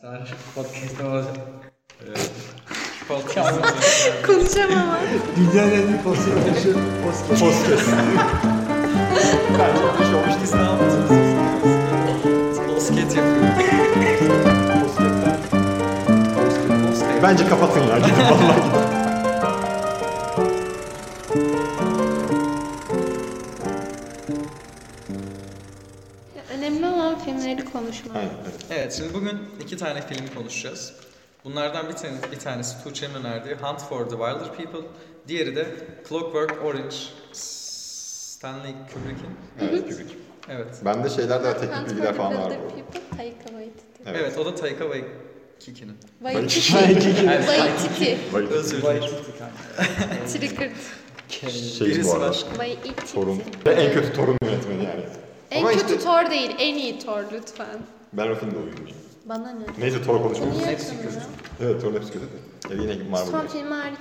Sen podcast'ta olacak. Konuşamam ama. Dünyanın en iyi konservatuarı podcast. Podcast. Bence bir şey olmuş Biz ne yaptınız? Bosket yapıyor. Bence kapatın ya. Gidin vallahi gidin. Aynen, evet. Evet, şimdi bugün iki tane film konuşacağız. Bunlardan bir, tane, bir tanesi Tuğçe'nin önerdiği Hunt for the Wilder People. Diğeri de Clockwork Orange. Stanley Kubrick'in. Evet, Kubrick. Evet. Ben de şeyler daha teknik bilgiler falan var. Builder People, Taika Waititi. Evet. Evet, o da Taika Waititi'nin. Waititi. Waititi. Waititi. Vay- Özür dilerim. Triggered. Şey bu Birisi arada. başka. Waititi. Torun. Ve en kötü torun yönetmeni yani. En Ama kötü işte Thor değil, en iyi Thor lütfen. ben o filmde oyuncuyum. Bana ne? Neyse Thor konuşmuyoruz. Niye Hepsi kötü. bunu? Evet Thor'un hepsi kötü de. Ya yine Marvel. Son filmi hariç.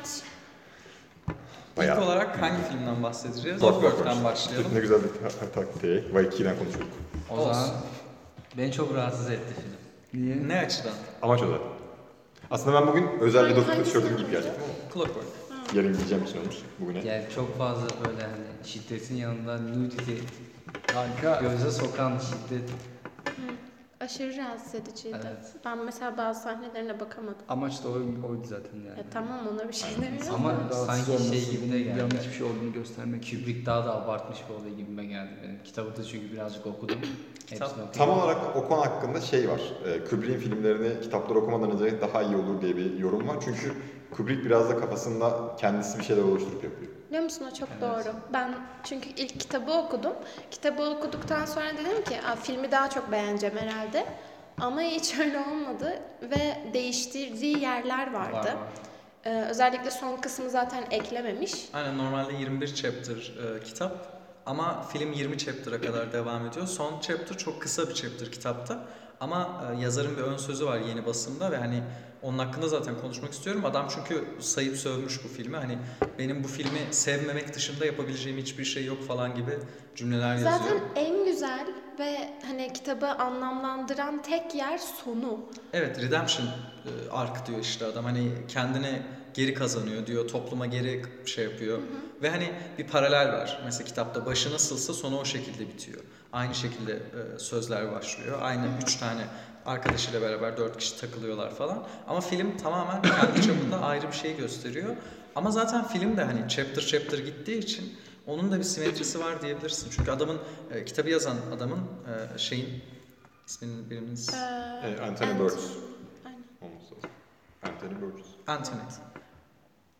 Bayağı. İlk olarak hangi filmden bahsedeceğiz? Clockwork Clockwork'tan başlayalım. Ne güzel bir taktiği. Vayki'den konuşuyorduk. O Olsun. zaman beni çok rahatsız etti film. Niye? Ne açıdan? Amaç o da. Aslında ben bugün özel bir Hangi- dostluk hangisi tişörtüm gibi yapacağız? gelecektim ama Clockwork. yarın giyeceğim için olmuş bugüne. Yani çok fazla böyle hani şiddetin yanında nudity Kanka göze sokan şiddet. Aşırı rahatsız ediciydi. Evet. Ben mesela bazı sahnelerine bakamadım. amaç da o- oydu zaten yani. Ya tamam ona bir şey demiyorum. Ama sanki şey gibi de geldi. Yanlış bir şey olduğunu göstermek. Kubrick daha da abartmış bir olay gibime geldi benim. Kitabı da çünkü birazcık okudum. Kitap- Hepsini okudum. Tam olarak o konu hakkında şey var. E, Kubrick'in filmlerini kitapları okumadan önce daha iyi olur diye bir yorum var. Çünkü Kubrick biraz da kafasında kendisi bir şeyler oluşturup yapıyor. Biliyor musun o çok Evet. doğru. Ben çünkü ilk kitabı okudum. Kitabı okuduktan sonra dedim ki filmi daha çok beğeneceğim herhalde. Ama hiç öyle olmadı ve değiştirdiği yerler vardı. Var, var. Ee, özellikle son kısmı zaten eklememiş. Aynen normalde 21 chapter e, kitap ama film 20 chapter'a kadar devam ediyor. Son chapter çok kısa bir chapter kitapta ama e, yazarın bir ön sözü var yeni basımda ve hani onun hakkında zaten konuşmak istiyorum. Adam çünkü sayıp sövmüş bu filmi. Hani benim bu filmi sevmemek dışında yapabileceğim hiçbir şey yok falan gibi cümleler yazıyor. Zaten en güzel ve hani kitabı anlamlandıran tek yer sonu. Evet, redemption e, arc diyor işte adam. Hani kendini geri kazanıyor diyor, topluma geri şey yapıyor. Ve hani bir paralel var. Mesela kitapta başı nasılsa sonu o şekilde bitiyor. Aynı şekilde e, sözler başlıyor. Aynı üç tane arkadaşıyla beraber dört kişi takılıyorlar falan. Ama film tamamen kendi çapında ayrı bir şey gösteriyor. Ama zaten film de hani chapter chapter gittiği için onun da bir simetrisi var diyebilirsin. Çünkü adamın, e, kitabı yazan adamın e, şeyin ismini biriniz... Ee, E, Anthony Ant- Burgess. Anthony Burgess. Anthony.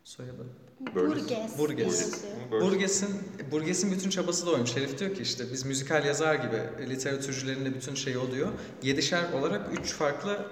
Soyadı. Burgess. Burgess. Burgess. yazıyor. Ama Burgess- Burgess'in Burgess'in bütün çabası da oymuş. Herif diyor ki işte biz müzikal yazar gibi literatürcülerin de bütün şeyi o diyor. Yedişer olarak üç farklı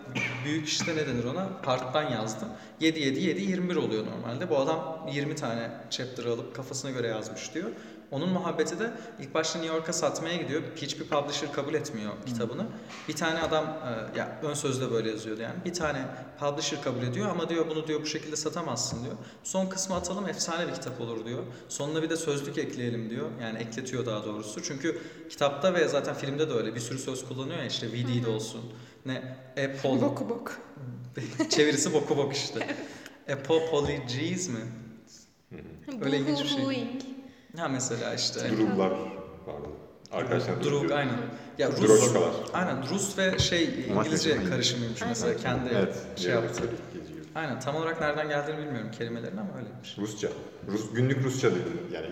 büyük işte ne denir ona parttan yazdım. 7 7 7 21 oluyor normalde. Bu adam 20 tane chapter alıp kafasına göre yazmış diyor. Onun muhabbeti de ilk başta New York'a satmaya gidiyor. Hiçbir publisher kabul etmiyor kitabını. Bir tane adam e, ya ön sözde böyle yazıyordu yani. Bir tane publisher kabul ediyor ama diyor bunu diyor bu şekilde satamazsın diyor. Son kısmı atalım efsane bir kitap olur diyor. Sonuna bir de sözlük ekleyelim diyor. Yani ekletiyor daha doğrusu. Çünkü kitapta ve zaten filmde de öyle bir sürü söz kullanıyor ya işte VD'de olsun. Ne Apple Boku bok. çevirisi boku bok işte. Apopologies mi? Öyle ilginç bir şey. Ha mesela işte. Druglar vardı. Arkadaşlar Drug aynen. Ya Rus. Droşkalar. Aynen Rus ve şey İngilizce karışımıymış mesela kendi Evet. şey yaptı. Aynen tam olarak nereden geldiğini bilmiyorum kelimelerin ama öyleymiş. Rusça. Rus, günlük Rusça dili. Yani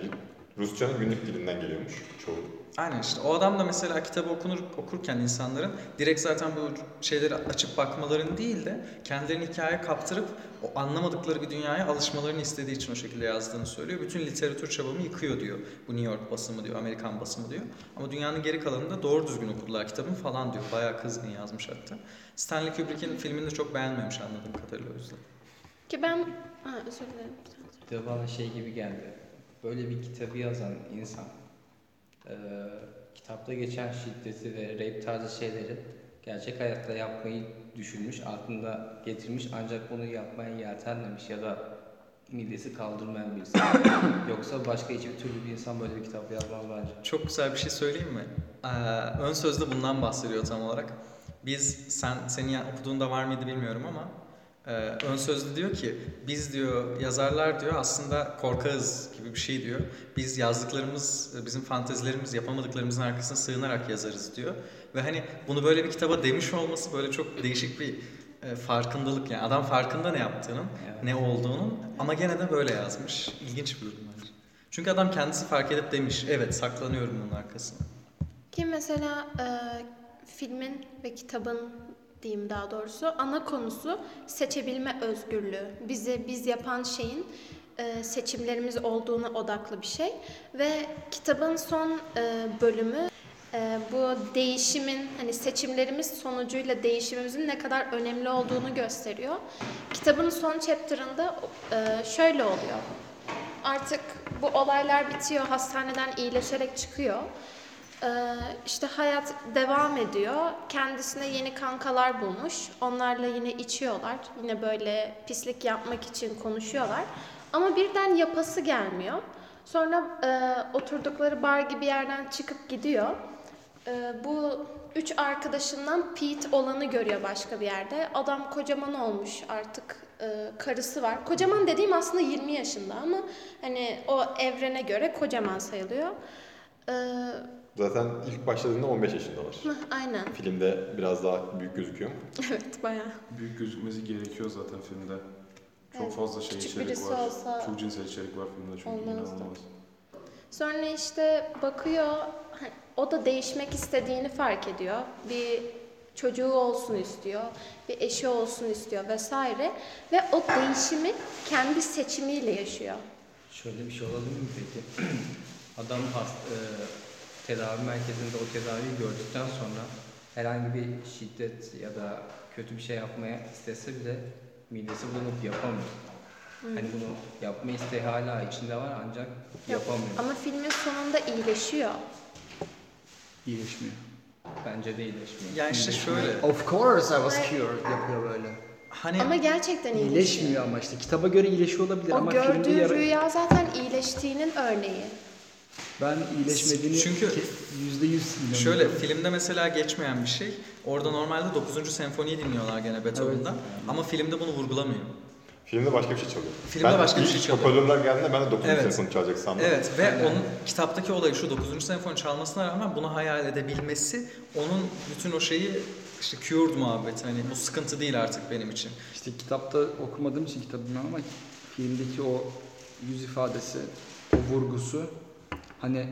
Rusçanın günlük dilinden geliyormuş çoğu. Aynen işte o adam da mesela kitabı okunur, okurken insanların direkt zaten bu şeyleri açıp bakmaların değil de kendilerini hikayeye kaptırıp o anlamadıkları bir dünyaya alışmalarını istediği için o şekilde yazdığını söylüyor. Bütün literatür çabamı yıkıyor diyor. Bu New York basımı diyor, Amerikan basımı diyor. Ama dünyanın geri kalanında doğru düzgün okudular kitabın falan diyor. Bayağı kızgın yazmış hatta. Stanley Kubrick'in filmini de çok beğenmemiş anladığım kadarıyla o yüzden. Ki ben... Ha, özür dilerim. Bir de bana şey gibi geldi. Böyle bir kitabı yazan insan eee, kitapta geçen şiddeti ve rape tarzı şeyleri gerçek hayatta yapmayı düşünmüş, aklında getirmiş ancak bunu yapmaya yeltenmemiş ya da midesi kaldırmayan birisi. Yoksa başka hiçbir türlü bir insan böyle bir kitap yazmaz bence. Çok güzel bir şey söyleyeyim mi? Ee, ön sözde bundan bahsediyor tam olarak. Biz sen senin ya- okuduğunda var mıydı bilmiyorum ama e, ön sözlü diyor ki biz diyor yazarlar diyor aslında korkağız gibi bir şey diyor. Biz yazdıklarımız bizim fantezilerimiz yapamadıklarımızın arkasına sığınarak yazarız diyor. Ve hani bunu böyle bir kitaba demiş olması böyle çok değişik bir e, farkındalık yani adam farkında ne yaptığının Evet. ne olduğunun ama gene de böyle yazmış. İlginç bir durum bence. Çünkü adam kendisi fark edip demiş evet saklanıyorum bunun arkasına. Ki mesela e, filmin ve kitabın diyeyim daha doğrusu ana konusu seçebilme özgürlüğü. Bizi biz yapan şeyin e, seçimlerimiz olduğuna odaklı bir şey ve kitabın son e, bölümü e, bu değişimin hani seçimlerimiz sonucuyla değişimimizin ne kadar önemli olduğunu gösteriyor. Kitabın son chapter'ında şöyle oluyor. Artık bu olaylar bitiyor, hastaneden iyileşerek çıkıyor. Ee, işte hayat devam ediyor. Kendisine yeni kankalar bulmuş. Onlarla yine içiyorlar. Yine böyle pislik yapmak için konuşuyorlar. Ama birden yapası gelmiyor. Sonra e, oturdukları bar gibi yerden çıkıp gidiyor. E, bu üç arkadaşından Pete olanı görüyor başka bir yerde. Adam kocaman olmuş artık e, karısı var. Kocaman dediğim aslında 20 yaşında ama hani o evrene göre kocaman sayılıyor. E, Zaten ilk başladığında 15 yaşındalar. Hıh, Aynen. Filmde biraz daha büyük gözüküyor mu? Evet bayağı. Büyük gözükmesi gerekiyor zaten filmde. Çok Evet, fazla şey küçük içerik birisi var. olsa Çok cinsel içerik var filmde çünkü olmazdı. inanılmaz. Sonra işte bakıyor hani o da değişmek istediğini fark ediyor. Bir çocuğu olsun istiyor, bir eşi olsun istiyor vesaire ve o değişimi kendi seçimiyle yaşıyor. Şöyle bir şey olabilir mi peki? Adam hast, e, tedavi merkezinde o tedaviyi gördükten sonra herhangi bir şiddet ya da kötü bir şey yapmaya istese bile midesi bulunup yapamıyor. Hani bunu yapma isteği hala içinde var ancak yapamıyor. Ama filmin sonunda iyileşiyor. İyileşmiyor. Bence de iyileşmiyor. Ya işte şöyle Of course I was cured yapıyor böyle. hani Ama gerçekten iyileşiyor. İyileşmiyor ama işte kitaba göre iyileşiyor olabilir O ama filmde gördüğü yara... rüya zaten iyileştiğinin örneği. Ben iyileşmediğini Çünkü yüzde yüz. Şöyle filmde mesela geçmeyen bir şey. Orada normalde 9. senfoniyi dinliyorlar gene Beethoven'dan. Ama filmde bunu vurgulamıyor. Filmde başka bir şey çalıyor. Filmde ben başka bir şey çalıyor. Hoparlörler geldiğinde ben de 9. Evet. senfoni çalacak sandım. Evet ve onun kitaptaki olayı şu 9. senfoni çalmasına rağmen bunu hayal edebilmesi onun bütün o şeyi işte cured muhabbeti hani bu sıkıntı değil artık benim için. İşte kitapta okumadığım için kitabı ama filmdeki o yüz ifadesi, o vurgusu hani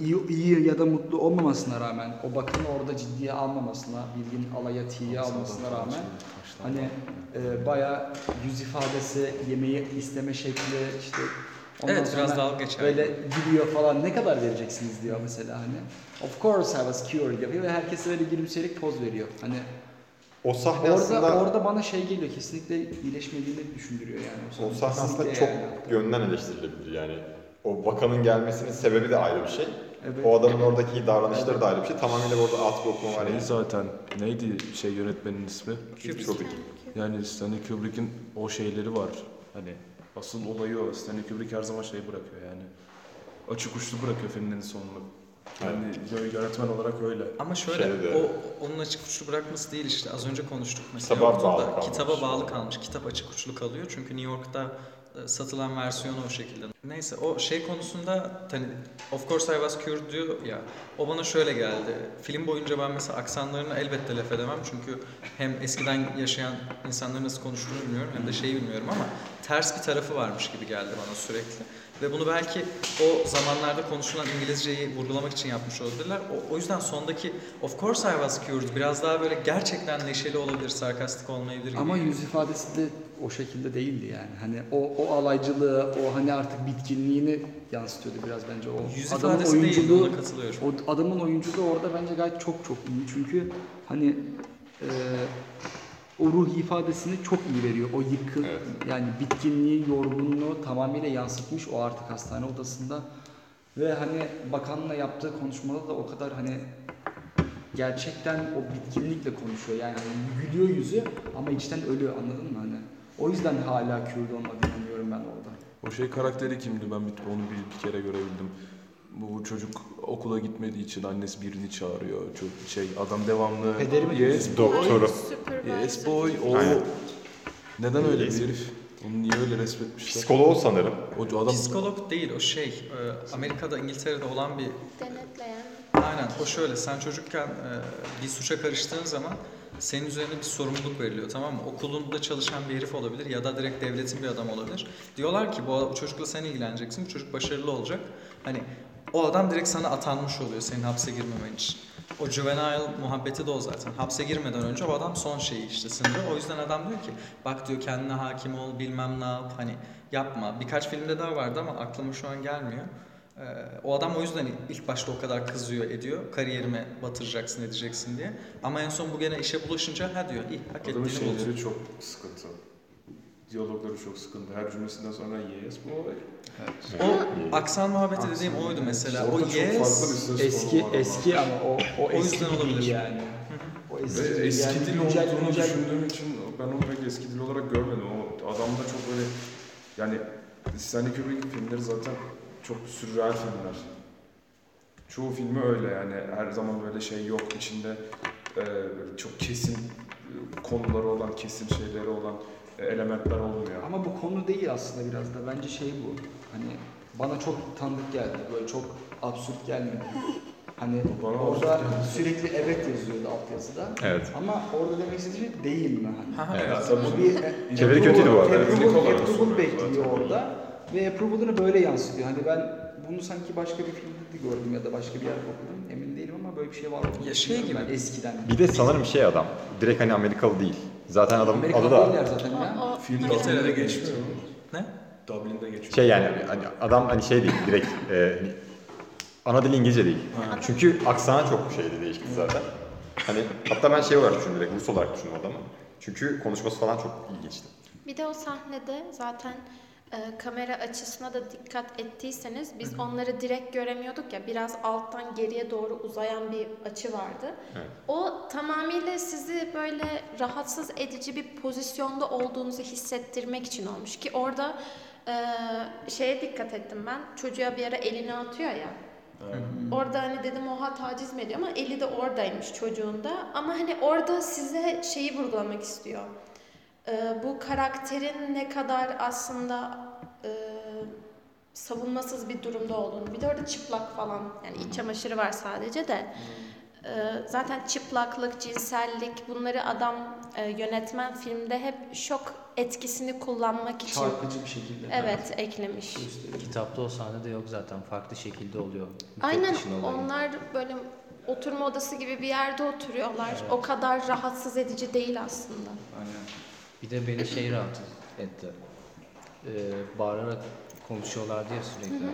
iyi, iyi ya da mutlu olmamasına rağmen o bakımı orada ciddiye almamasına, bilgin alaya tiye almasına rağmen hani e, bayağı yüz ifadesi, yemeği isteme şekli işte ondan Evet, biraz sonra dalga geçer. Böyle gülüyor falan ne kadar vereceksiniz diyor mesela hani. Of course I was cured yapıyor ve herkese böyle gülümseyerek poz veriyor. Hani O sahne Orada aslında orada bana şey geliyor kesinlikle iyileşmediğini düşündürüyor yani. o sahne aslında çok yani. yönden eleştirilebilir yani. O bakanın gelmesinin sebebi de ayrı bir şey. Evet. O adamın oradaki davranışları da ayrı bir şey. Tamamıyla orada at okuma var Şey yani. zaten neydi şey yönetmenin ismi? Kubrick. Kubrick. Yani Stanley Kubrick'in o şeyleri var. Hani asıl olayı o. Stanley Kubrick her zaman şey bırakıyor yani. Açık uçlu bırakıyor filmlerin sonunu. Yani yö- yönetmen olarak öyle. Ama şöyle Şeyde de- o onun açık uçlu bırakması değil işte az önce konuştuk mesela. Kitaba bağlı kalmış. Kitaba bağlı kalmış. Kitap açık uçlu kalıyor çünkü New York'ta satılan versiyonu o şekilde. Neyse o şey konusunda hani of course I was cured diyor ya o bana şöyle geldi. Film boyunca ben mesela aksanlarını elbette laf edemem çünkü hem eskiden yaşayan insanların nasıl konuştuğunu bilmiyorum hem de şeyi bilmiyorum ama ters bir tarafı varmış gibi geldi bana sürekli. Ve bunu belki o zamanlarda konuşulan İngilizceyi vurgulamak için yapmış olabilirler. O, o yüzden sondaki of course I was cured biraz daha böyle gerçekten neşeli olabilir, sarkastik olmayabilir gibi. Ama yüz ifadesi de o şekilde değildi yani. Hani o o alaycılığı, o hani artık bitkinliğini yansıtıyordu biraz bence o. Yüz adamın değil, oyunculuğu, katılıyorum. o adamın oyunculuğu orada bence gayet çok çok iyi. Çünkü hani e, o ruh ifadesini çok iyi veriyor. O yıkı, Evet. yani bitkinliği, yorgunluğu tamamıyla yansıtmış o artık hastane odasında. Ve hani bakanla yaptığı konuşmada da o kadar hani gerçekten o bitkinlikle konuşuyor. Yani hani gülüyor yüzü ama içten ölüyor anladın mı hani? O yüzden hala Kürt olmadığını inanıyorum ben orada. O şey karakteri kimdi ben bir, onu bir, bir kere görebildim. Bu çocuk okula gitmediği için annesi birini çağırıyor. Çok şey adam devamlı Pederi mi yes Doktoru. Yes boy o Aynen. neden öyle bir herif? Onu niye öyle resmetmişler? Psikoloğu sanırım. O adam Psikolog değil o şey. e, Amerika'da İngiltere'de olan bir Denetleyen. Aynen o şöyle sen çocukken e, bir suça karıştığın zaman senin üzerine bir sorumluluk veriliyor tamam mı? Okulunda çalışan bir herif olabilir ya da direkt devletin bir adam olabilir. Diyorlar ki bu, çocukla sen ilgileneceksin, bu çocuk başarılı olacak. Hani o adam direkt sana atanmış oluyor senin hapse girmemen için. O juvenile muhabbeti de o zaten. Hapse girmeden önce o adam son şeyi işte sınırı. O yüzden adam diyor ki bak diyor kendine hakim ol bilmem ne yap hani yapma. Birkaç filmde daha vardı ama aklıma şu an gelmiyor. Ee, o adam o yüzden ilk başta o kadar kızıyor ediyor. Kariyerime batıracaksın edeceksin diye. Ama en son bu gene işe bulaşınca ha diyor iyi hak adamın ettiğini buldu. şeyleri çok sıkıntı. Diyalogları çok sıkıntı. Her cümlesinden sonra yes boy. O aksan muhabbeti dediğim oydu mesela. O Orada yes Eski eski ama o o, O eski yüzden olabilir. yani. O eski, Ve eski yani dil güncel- olduğunu güncel- düşündüğüm için ben onu pek eski dil olarak görmedim. O adamda çok böyle yani Stanley Kubrick'in filmleri zaten çok sürreal filmler. Çoğu filmi öyle yani her zaman böyle şey yok içinde e, çok kesin e, konuları olan, kesin şeyleri olan e, elementler olmuyor. Ama bu konu değil aslında biraz da. Bence şey bu. Hani bana çok tanıdık geldi. Böyle çok absürt gelmedi. Hani Bana orada sürekli evet yazıyordu altyazıda. Evet. Ama orada demek istediği şey değil mi? Hani? Ha, ha, Evet. Bu bir Çeviri kötüydü bu arada. Soruyor bekliyor zaten. orada. Ve approval'ını böyle yansıtıyor. Hani ben bunu sanki başka bir filmde de gördüm ya da başka bir yerde okudum. Emin değilim ama böyle bir şey var. Ya şey gibi. Ben eskiden. Bir de sanırım şey adam. Direkt hani Amerikalı değil. Zaten adam Amerikalı adı da zaten ya. O, o, Film Dublin'de geçiyor. geçmiyor? Ne? Dublin'de geçiyor. şey yani hani adam hani şey değil direkt e, hani ana dili İngilizce değil. Çünkü aksanı çok şeydi değişti zaten. Hani hatta ben şey olarak düşündüm direkt Rus olarak düşündüm adamı. Çünkü konuşması falan çok iyi geçti. Bir de o sahnede zaten e, kamera açısına da dikkat ettiyseniz biz onları direkt göremiyorduk ya biraz alttan geriye doğru uzayan bir açı vardı. Evet. O tamamıyla sizi böyle rahatsız edici bir pozisyonda olduğunuzu hissettirmek için olmuş ki orada e, şeye dikkat ettim ben çocuğa bir ara elini atıyor ya. Orada hani dedim oha taciz mi ediyor ama eli de oradaymış çocuğun da. Ama hani orada size şeyi vurgulamak istiyor. Ee, bu karakterin ne kadar aslında e, savunmasız bir durumda olduğunu. Bir de orada çıplak falan yani iç çamaşırı var sadece de. Ee, zaten çıplaklık, cinsellik bunları adam e, yönetmen filmde hep şok etkisini kullanmak için Çarpıcı bir şekilde. evet eklemiş. Gösteriyor. Kitapta o sahnede yok zaten. Farklı şekilde oluyor. Aynen onlar böyle oturma odası gibi bir yerde oturuyorlar. O kadar rahatsız edici değil aslında. Aynen. Bir de beni şey rahatsız etti. Ee, bağırarak konuşuyorlar diye sürekli.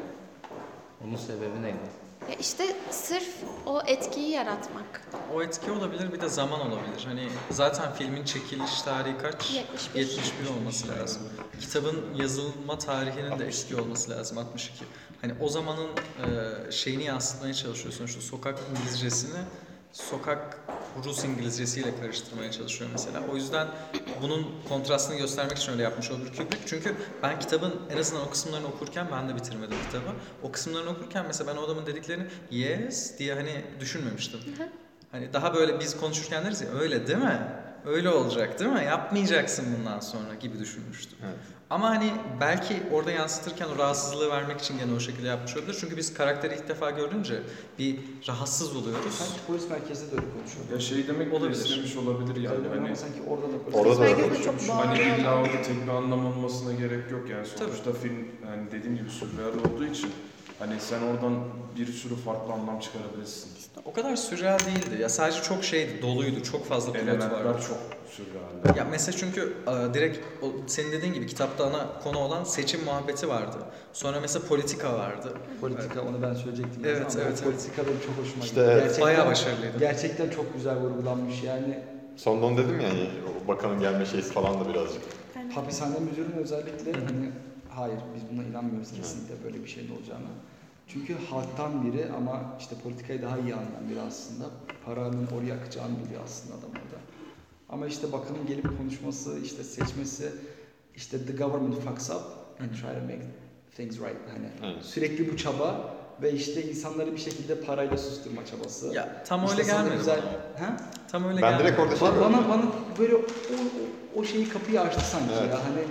Onun sebebi neydi? Ya işte sırf o etkiyi yaratmak. O etki olabilir bir de zaman olabilir. Hani zaten filmin çekiliş tarihi kaç? 71. 71 olması lazım. Kitabın yazılma tarihinin de eski olması lazım 62. Hani o zamanın e, şeyini yansıtmaya çalışıyorsun. Şu sokak İngilizcesini sokak Rus İngilizcesiyle karıştırmaya çalışıyor mesela. O yüzden bunun kontrastını göstermek için öyle yapmış olabilir Kubrick. Çünkü ben kitabın en azından o kısımlarını okurken ben de bitirmedim kitabı. O kısımlarını okurken mesela ben o adamın dediklerini yes diye hani düşünmemiştim. Hani daha böyle biz konuşurken deriz ya öyle değil mi? Öyle olacak değil mi? Yapmayacaksın bundan sonra gibi düşünmüştüm. Evet. Ama hani belki orada yansıtırken o rahatsızlığı vermek için gene o şekilde yapmış olabilir. Çünkü biz karakteri ilk defa görünce bir rahatsız oluyoruz. Sanki polis merkezinde de öyle konuşuyor. Ya şey demek Olabilir. istemiş olabilir yani. Öyle Hani sanki orada da polis Orada da öyle konuşuyormuş. Hani illa orada tek bir anlam olmasına gerek yok yani. Tabii. Sonuçta film yani dediğim gibi sürreal olduğu için hani sen oradan bir sürü farklı anlam çıkarabilirsin. O kadar sürreal değildi. Ya sadece çok şeydi, doluydu. Çok fazla plot vardı. Elementler çok sürreal. Ya mesela çünkü e, direkt o, senin dediğin gibi kitapta ana konu olan seçim muhabbeti vardı. Sonra mesela politika vardı. Politika onu ben söyleyecektim. Evet, ama evet, o politika benim çok hoşuma İşte gitti. evet, Gerçekten, Bayağı başarılıydı. Gerçekten çok güzel vurgulanmış yani. Sondan dedim ya hani o bakanın gelme şeysi falan da birazcık. Hapishane müdürünün özellikle hani hayır biz buna inanmıyoruz kesinlikle böyle bir şeyin olacağına. Çünkü halktan biri ama işte politikayı daha iyi anlayan biri aslında. Paranın oraya akacağını biliyor aslında adam orada. Ama işte bakanın gelip konuşması, işte seçmesi, işte the government fucks up and try to make things right. Hani Aynen. sürekli bu çaba ve işte insanları bir şekilde parayla susturma çabası. Ya tam İşte öyle gelmedi güzel- bana. Ha? Tam öyle Ben gelmedi. direkt orada şey Ba- gördüm. bana bana böyle o, o, o şeyi kapıyı açtı sanki Evet. ya. Hani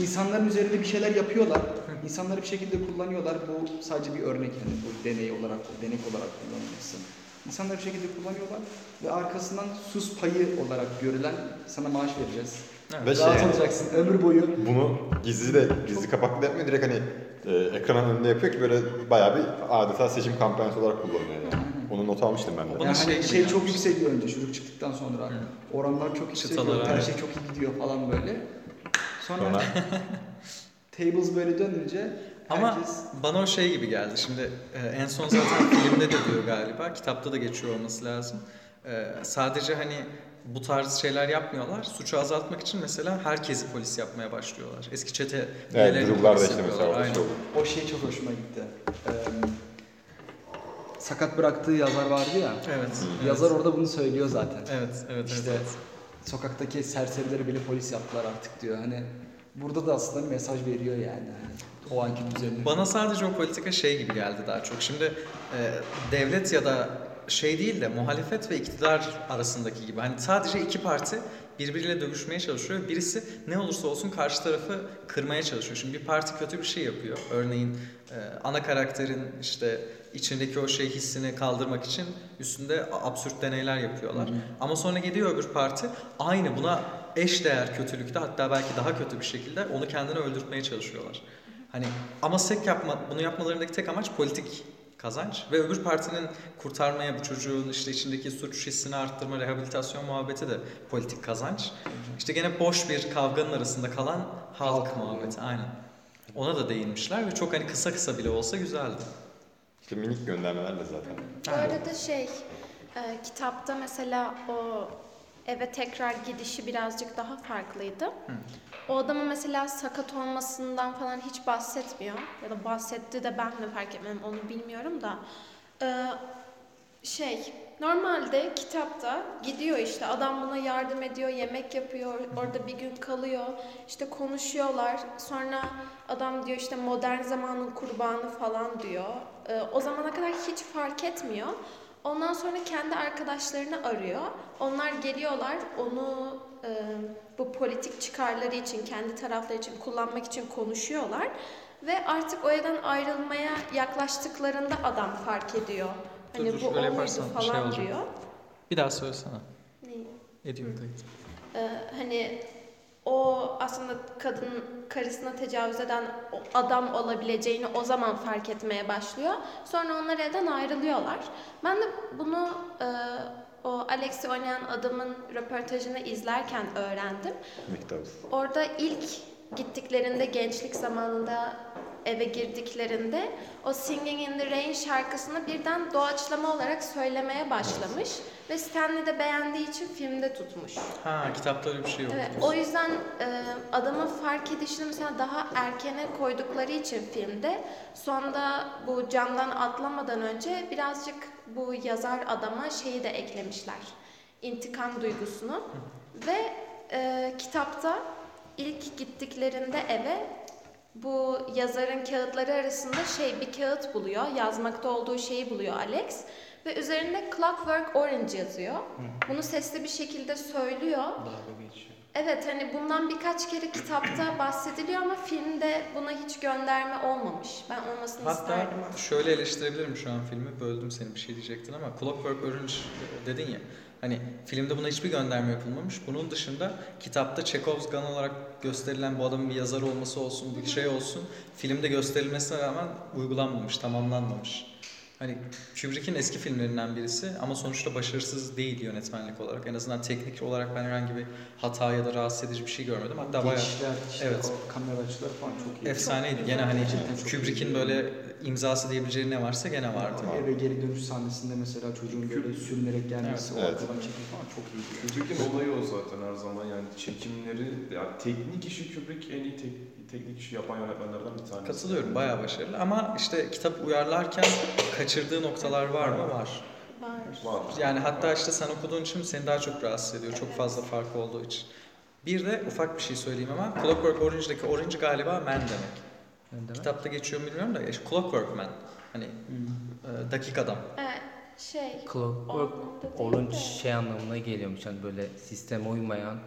insanların üzerinde bir şeyler yapıyorlar. İnsanları bir şekilde kullanıyorlar. Bu sadece bir örnek yani bu deney olarak denek olarak kullanılması. İnsanları bir şekilde kullanıyorlar ve arkasından sus payı olarak görülen sana maaş vereceğiz. Evet. Ve şey, Rahat olacaksın ömür boyu. bunu gizli de gizli kapaklı da yapmıyor direkt hani e, ekranın önünde yapıyor ki böyle bayağı bir adeta seçim kampanyası olarak kullanıyor yani. Onu not almıştım ben de. Yani şey hani gibi şey çok yükseliyor önce çocuk çıktıktan sonra. Hı. Oranlar çok yükseliyor. Her şey çok iyi gidiyor falan böyle. Sonra, Sonra tables böyle dönünce Ama herkes bana o şey gibi geldi. Şimdi e, en son zaten filmde de diyor galiba. Kitapta da geçiyor olması lazım. E, sadece hani bu tarz şeyler yapmıyorlar. Suçu azaltmak için mesela herkesi polis yapmaya başlıyorlar. Eski çete evet, üyelerini gruplarda polis işte mesela şey Aynen. oldu. o şey çok hoşuma gitti. Ee, sakat bıraktığı yazar vardı ya. Evet. evet. Yazar orada bunu söylüyor zaten. Evet, evet, İşte evet. Sokaktaki serserileri bile polis yaptılar artık diyor. Hani burada da aslında mesaj veriyor yani. Hani o anki düzeni. Bana sadece o politika şey gibi geldi daha çok. Şimdi e, devlet ya da şey değil de muhalefet ve iktidar arasındaki gibi. Hani sadece iki parti birbiriyle dövüşmeye çalışıyor. Birisi ne olursa olsun karşı tarafı kırmaya çalışıyor. Şimdi bir parti kötü bir şey yapıyor. Örneğin e, ana karakterin işte içindeki o şey hissini kaldırmak için üstünde absürt deneyler yapıyorlar. Ama sonra gidiyor öbür parti aynı buna eş değer kötülükte hatta belki daha kötü bir şekilde onu kendine öldürtmeye çalışıyorlar. Hani ama sek yapma, bunu yapmalarındaki tek amaç politik kazanç ve öbür partinin kurtarmaya bu çocuğun işte içindeki suç hissini arttırma, rehabilitasyon muhabbeti de politik kazanç. İşte gene boş bir kavganın arasında kalan halk, Halk muhabbeti aynen. Ona da değinmişler ve çok hani kısa kısa bile olsa güzeldi. İşte minik göndermelerle zaten. Bu arada şey, e, kitapta mesela o eve tekrar gidişi birazcık daha farklıydı. O adamın mesela sakat olmasından falan hiç bahsetmiyor. Ya da bahsetti de ben mi fark etmedim onu bilmiyorum da. E, şey, normalde kitapta gidiyor işte adam buna yardım ediyor, yemek yapıyor, orada bir gün kalıyor, işte konuşuyorlar. Sonra adam diyor işte modern zamanın kurbanı falan diyor. Ee, o zamana kadar hiç fark etmiyor. Ondan sonra kendi arkadaşlarını arıyor. Onlar geliyorlar onu e, bu politik çıkarları için, kendi tarafları için kullanmak için konuşuyorlar. Ve artık o evden ayrılmaya yaklaştıklarında adam fark ediyor. Dur, Hani dur, bu o muydu şey falan olacak. diyor. Bir daha söylesene. Neyi? Ediyorum. Ee, hani o aslında kadın karısına tecavüz eden adam olabileceğini o zaman fark etmeye başlıyor. Sonra onlar evden ayrılıyorlar. Ben de bunu e, o Alex'i oynayan adamın röportajını izlerken öğrendim. McDowell. Orada ilk gittiklerinde gençlik zamanında eve girdiklerinde o Singing in the Rain şarkısını birden doğaçlama olarak söylemeye başlamış ve Stanley de beğendiği için filmde tutmuş. Ha kitapta öyle bir şey yok. Evet, o yüzden e, adamın fark edişini mesela daha erkene koydukları için filmde sonda bu camdan atlamadan önce birazcık bu yazar adama şeyi de eklemişler. İntikam duygusunu ve e, kitapta ilk gittiklerinde eve bu yazarın kağıtları arasında şey bir kağıt buluyor. Yazmakta olduğu şeyi buluyor Alex. Ve üzerinde Clockwork Orange yazıyor. Bunu sesli bir şekilde söylüyor. Dalga geçiyor. Evet hani bundan birkaç kere kitapta bahsediliyor ama filmde buna hiç gönderme olmamış. Ben olmasını Hatta isterdim. şöyle eleştirebilirim şu an filmi. Böldüm seni bir şey diyecektin ama Clockwork Orange dedin ya. Hani filmde buna hiçbir gönderme yapılmamış. Bunun dışında kitapta Chekhov's Gun olarak gösterilen bu adamın bir yazar olması olsun, bir şey olsun. Filmde gösterilmesine rağmen uygulanmamış, tamamlanmamış. Hani Kubrick'in eski filmlerinden birisi ama sonuçta başarısız değil yönetmenlik olarak. En azından teknik olarak ben herhangi bir hata ya da rahatsız edici bir şey görmedim. Hatta bayağı işte Evet. o kamera açıları falan çok iyi. efsaneydi. Gene hani Kubrick'in böyle imzası diyebileceği ne varsa gene vardı. Eve geri dönüş sahnesinde mesela çocuğun böyle sürünerek gelmesi, o Evet. arkadan çekimi falan çok iyi. Kubrick'in olayı o zaten her zaman yani çekimleri, yani teknik işi Kubrick en iyi tek- teknik işi yapan yönetmenlerden bir tanesi. Katılıyorum bayağı başarılı ama işte kitap uyarlarken kaçırdığı noktalar var mı? Var. Var. Var. Yani hatta işte sen okuduğun için seni daha çok rahatsız ediyor. Çok fazla fark olduğu için. Bir de ufak bir şey söyleyeyim ama Clockwork Orange'daki Orange galiba man demek. Kitapta geçiyor mu bilmiyorum da işte Clockwork Man. Hani e, dakik adam. E, şey, Clockwork Orange de. şey anlamına geliyormuş hani böyle sisteme uymayan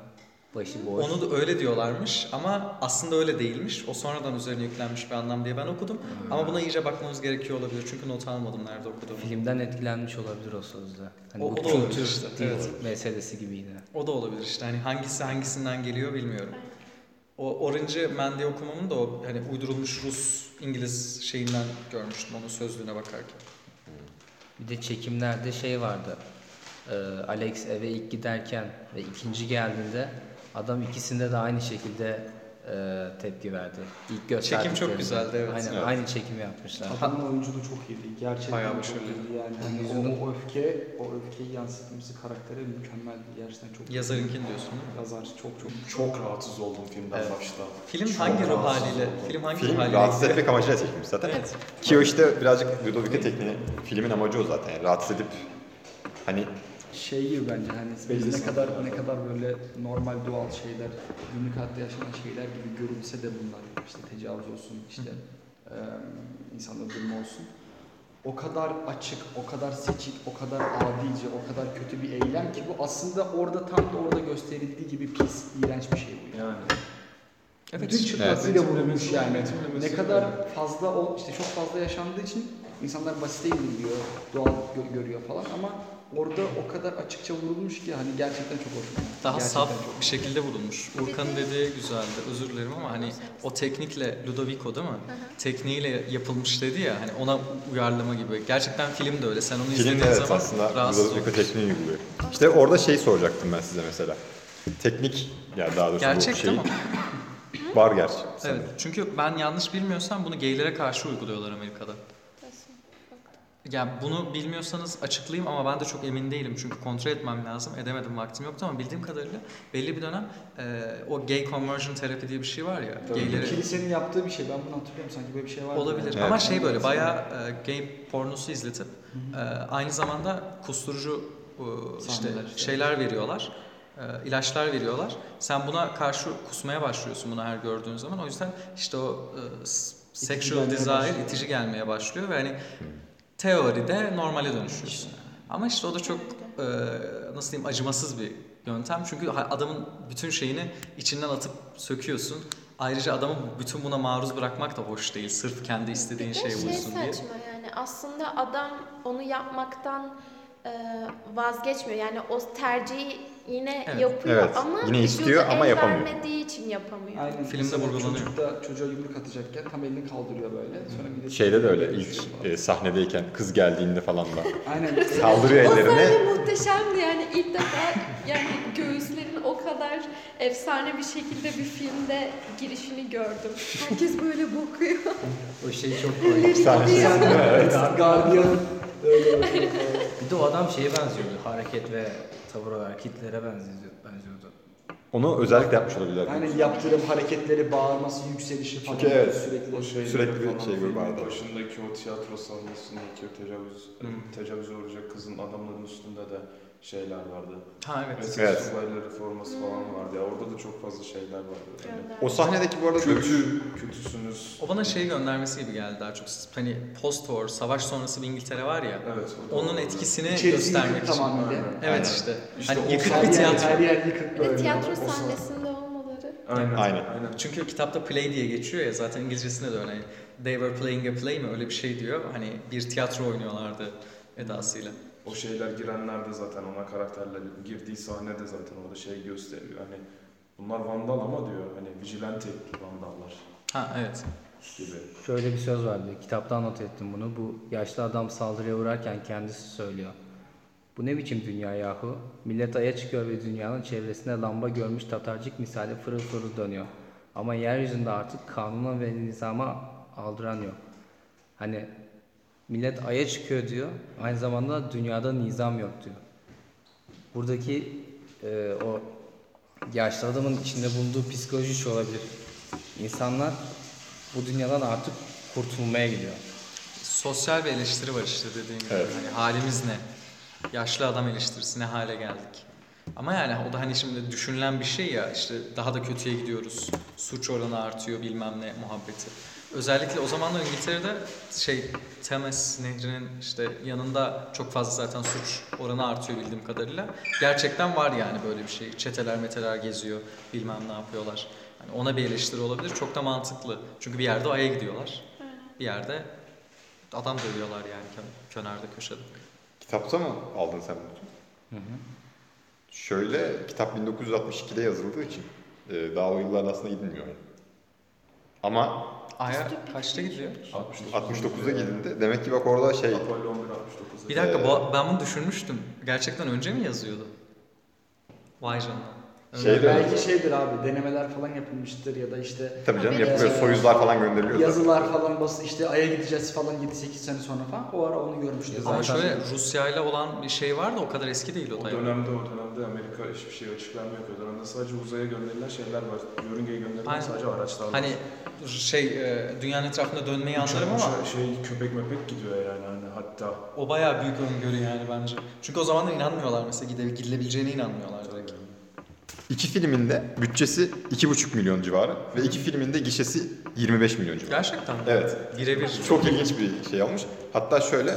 başıboş. Onu da öyle diyorlarmış ama aslında öyle değilmiş. O sonradan üzerine yüklenmiş bir anlam diye ben okudum. Ama buna iyice bakmamız gerekiyor olabilir. Çünkü not almadım nerede okuduğumu. Filmden etkilenmiş olabilir o sözde. Hani O- bu o da olabilir kültür işte, evet. meselesi gibi yine. O da olabilir işte. Hani hangisi hangisinden geliyor bilmiyorum. O Orange'ı ben diye okumamın da o hani uydurulmuş Rus İngiliz şeyinden görmüştüm onun sözlüğüne bakarken. Bir de çekimlerde şey vardı. Ee, Alex eve ilk giderken ve ikinci geldiğinde adam ikisinde de aynı şekilde e, tepki verdi. İlk gösterdiklerinde. çok güzeldi, evet. Aynen Evet. aynı çekimi yapmışlar. Adamın oyunculuğu çok iyiydi. Gerçekten Bayağı çok başarılı. iyiydi yani. Yani yüzünün- o, o öfke, o öfkeyi yansıtması karakteri mükemmeldi. Gerçekten çok Yazarınkini diyorsun değil mi? Yazar çok çok Çok rahatsız oldum filmden Evet. başta. Film Çok hangi ruh haliyle? oldum. Film hangi Film ruh haliyle? rahatsız etmek amacıyla çekilmiş zaten. Evet. Ki o işte birazcık Ludovico tekniği, filmin amacı o zaten. Yani rahatsız edip hani şey gibi bence hani biz ne kadar ne kadar böyle normal doğal şeyler, günlük hayatta yaşanan şeyler gibi görünse de bunlar işte tecavüz olsun, işte eee insan öldürme olsun. O kadar açık, o kadar seçik, o kadar adice, o kadar kötü bir eylem ki bu aslında orada tam da orada gösterildiği gibi pis, iğrenç bir şey bu. Yani. Evet. Bütün çıkmasıyla Evet. vurulmuş yani. Ne kadar fazla o işte çok fazla yaşandığı için insanlar basite indiriyor, doğal gö- görüyor falan ama orada o kadar açıkça vurulmuş ki hani gerçekten çok hoşuma gitti. Daha Gerçekten saf bir şekilde vurulmuş. Urkan'ın dediği güzeldi. Özür dilerim ama hani o teknikle Ludovico değil mi? Tekniğiyle yapılmış dedi ya hani ona uyarlama gibi. Gerçekten film de öyle. Sen onu film izlediğin evet zaman aslında rahatsız Ludovico olursun. tekniği uyguluyor. İşte orada şey soracaktım ben size mesela. Teknik yani daha doğrusu Gerçek bu şey değil mi? var gerçi. Evet. Çünkü ben yanlış bilmiyorsam bunu geylere karşı uyguluyorlar Amerika'da. Yani bunu bilmiyorsanız açıklayayım ama ben de çok emin değilim çünkü kontrol etmem lazım. Edemedim vaktim yoktu ama bildiğim kadarıyla belli bir dönem e, o gay conversion terapi diye bir şey var ya. Tabii. Gayleri Kilisenin yaptığı bir şey. Ben bunu hatırlıyorum sanki böyle bir şey var. olabilir Evet. ama şey böyle bayağı e, gay pornosu izletip e, aynı zamanda kusturucu e, işte şeyler veriyorlar. e, ilaçlar veriyorlar. Sen buna karşı kusmaya başlıyorsun bunu her gördüğün zaman. O yüzden işte o e, sexual desire itici gelmeye başlıyor ve hani teoride normale dönüşüyorsun. Ama işte o da çok e, nasıl diyeyim acımasız bir yöntem. Çünkü adamın bütün şeyini içinden atıp söküyorsun. Ayrıca adamı bütün buna maruz bırakmak da hoş değil. Sırf kendi istediğin Bir de şeye şey uysun diye. saçma yani aslında adam onu yapmaktan e, vazgeçmiyor. Yani o tercihi yine Evet. yapıyor Evet, ama yine vücudu istiyor ama el yapamıyor. vermediği için yapamıyor. Aynen. Filmde Mesela vurgulanıyor. Çocuk da çocuğa yumruk atacakken tam elini kaldırıyor böyle. Sonra bir de Şeyde de öyle ilk e, sahnedeyken kız geldiğinde falan da Aynen. kaldırıyor O ellerini. sahne muhteşemdi yani ilk defa yani göğüslerin o kadar efsane bir şekilde bir filmde girişini gördüm. Herkes böyle bakıyor. O şey çok komik. Elleri gidiyor. evet. Guardian öyle. Bir de o adam şeye benziyordu. Hareket ve tavır olarak Hitler'e benziyordu. benziyordu. Onu özellikle yapmış olabilirler. Aynen yaptığım hareketleri, bağırması, yükselişi falan. Çünkü evet. Sürekli. O şeyde Sürekli bir şey filmin vardı. Başındaki o tiyatro sahnesindeki o tecavüz, Hmm. tecavüze uğrayacak kızın adamların üstünde de şeyler vardı. Ha evet. Eski Evet. subayları forması falan vardı ya. Orada da çok fazla şeyler vardı. Yani O sahnedeki bu arada kötü, kötüsünüz. O bana şey göndermesi gibi geldi daha çok. Hani post-war, savaş sonrası bir İngiltere var ya. Evet. Onun etkisini İçerisi göstermek için. tamamıyla. Evet Aynen. işte. İşte hani yıkık bir tiyatro. her yer yıkık Ve böyle. tiyatro O sahne- sahnesinde olmaları. Aynen. Aynen. Aynen. Çünkü kitapta play diye geçiyor ya zaten İngilizcesinde de öyle. Hani They were playing a play mi öyle bir şey diyor. Hani bir tiyatro oynuyorlardı edasıyla. O şeyler girenler de zaten ona karakterler girdiği sahnede zaten orada şey gösteriyor. Hani bunlar vandal ama diyor hani vigilante vandallar Ha evet. gibi. Şöyle bir söz vardı. Kitaptan not ettim bunu. Bu yaşlı adam saldırıya uğrarken kendisi söylüyor. Bu ne biçim dünya yahu? Millet aya çıkıyor ve dünyanın çevresinde lamba görmüş tatarcık misali fırıl fırıl dönüyor. Ama yeryüzünde artık kanuna ve nizama aldıran yok. Hani millet aya çıkıyor diyor. Aynı zamanda dünyada nizam yok diyor. Buradaki e, o yaşlı adamın içinde bulunduğu psikoloji şu olabilir. İnsanlar bu dünyadan artık kurtulmaya gidiyor. Sosyal bir eleştiri var işte dediğim gibi. Evet. Hani halimiz ne? Yaşlı adam eleştirisi ne hale geldik? Ama yani o da hani şimdi düşünülen bir şey ya işte daha da kötüye gidiyoruz. Suç oranı artıyor bilmem ne muhabbeti. Özellikle o zamanlar İngiltere'de şey Thames Nehri'nin işte yanında çok fazla zaten suç oranı artıyor bildiğim kadarıyla. Gerçekten var yani böyle bir şey. Çeteler meteler geziyor, bilmem ne yapıyorlar. Yani ona bir eleştiri olabilir. Çok da mantıklı. Çünkü bir yerde Ay'a gidiyorlar. Bir yerde adam dövüyorlar yani kenarda köşede. Kitapta mı aldın sen bunu? Şöyle, kitap 1962'de yazıldığı için e, daha o yıllarda aslında gidilmiyor. Ama Ay'a kaçta gidiyor? 69'da gidildi. Demek ki bak orada şey, Apollo 11 69'da. Bir dakika Ee, bu- ben bunu düşünmüştüm. Gerçekten önce mi yazıyordu? Vay canına. Şeyde- Belki şeydir abi denemeler falan yapılmıştır ya da işte tabii canım yapılıyor, soyuzlar falan gönderiliyor. zaten. yazılar falan bas işte Ay'a gideceğiz falan 7-8 sene sonra falan o ara onu görmüştür. Ama zaten. şöyle Rusya ile olan bir şey var da o kadar eski değil o O dönemde o dönemde Amerika hiçbir şey açıklanmıyor. O dönemde sadece uzaya gönderilen şeyler var. Yörüngeye gönderilen Aynen. sadece araçlar var. Hani şey e, dünyanın etrafında dönmeyi anlarım ama şey köpek mepek gidiyor yani hani hatta. o bayağı büyük öngörü yani bence. Çünkü o zamanlar inanmıyorlar mesela gide, gidilebileceğine inanmıyorlar. İki filminde bütçesi 2,5 milyon civarı ve iki filminde gişesi 25 milyon civarı. Gerçekten mi? Evet. Birebir. Çok ilginç bir şey olmuş. Hatta şöyle,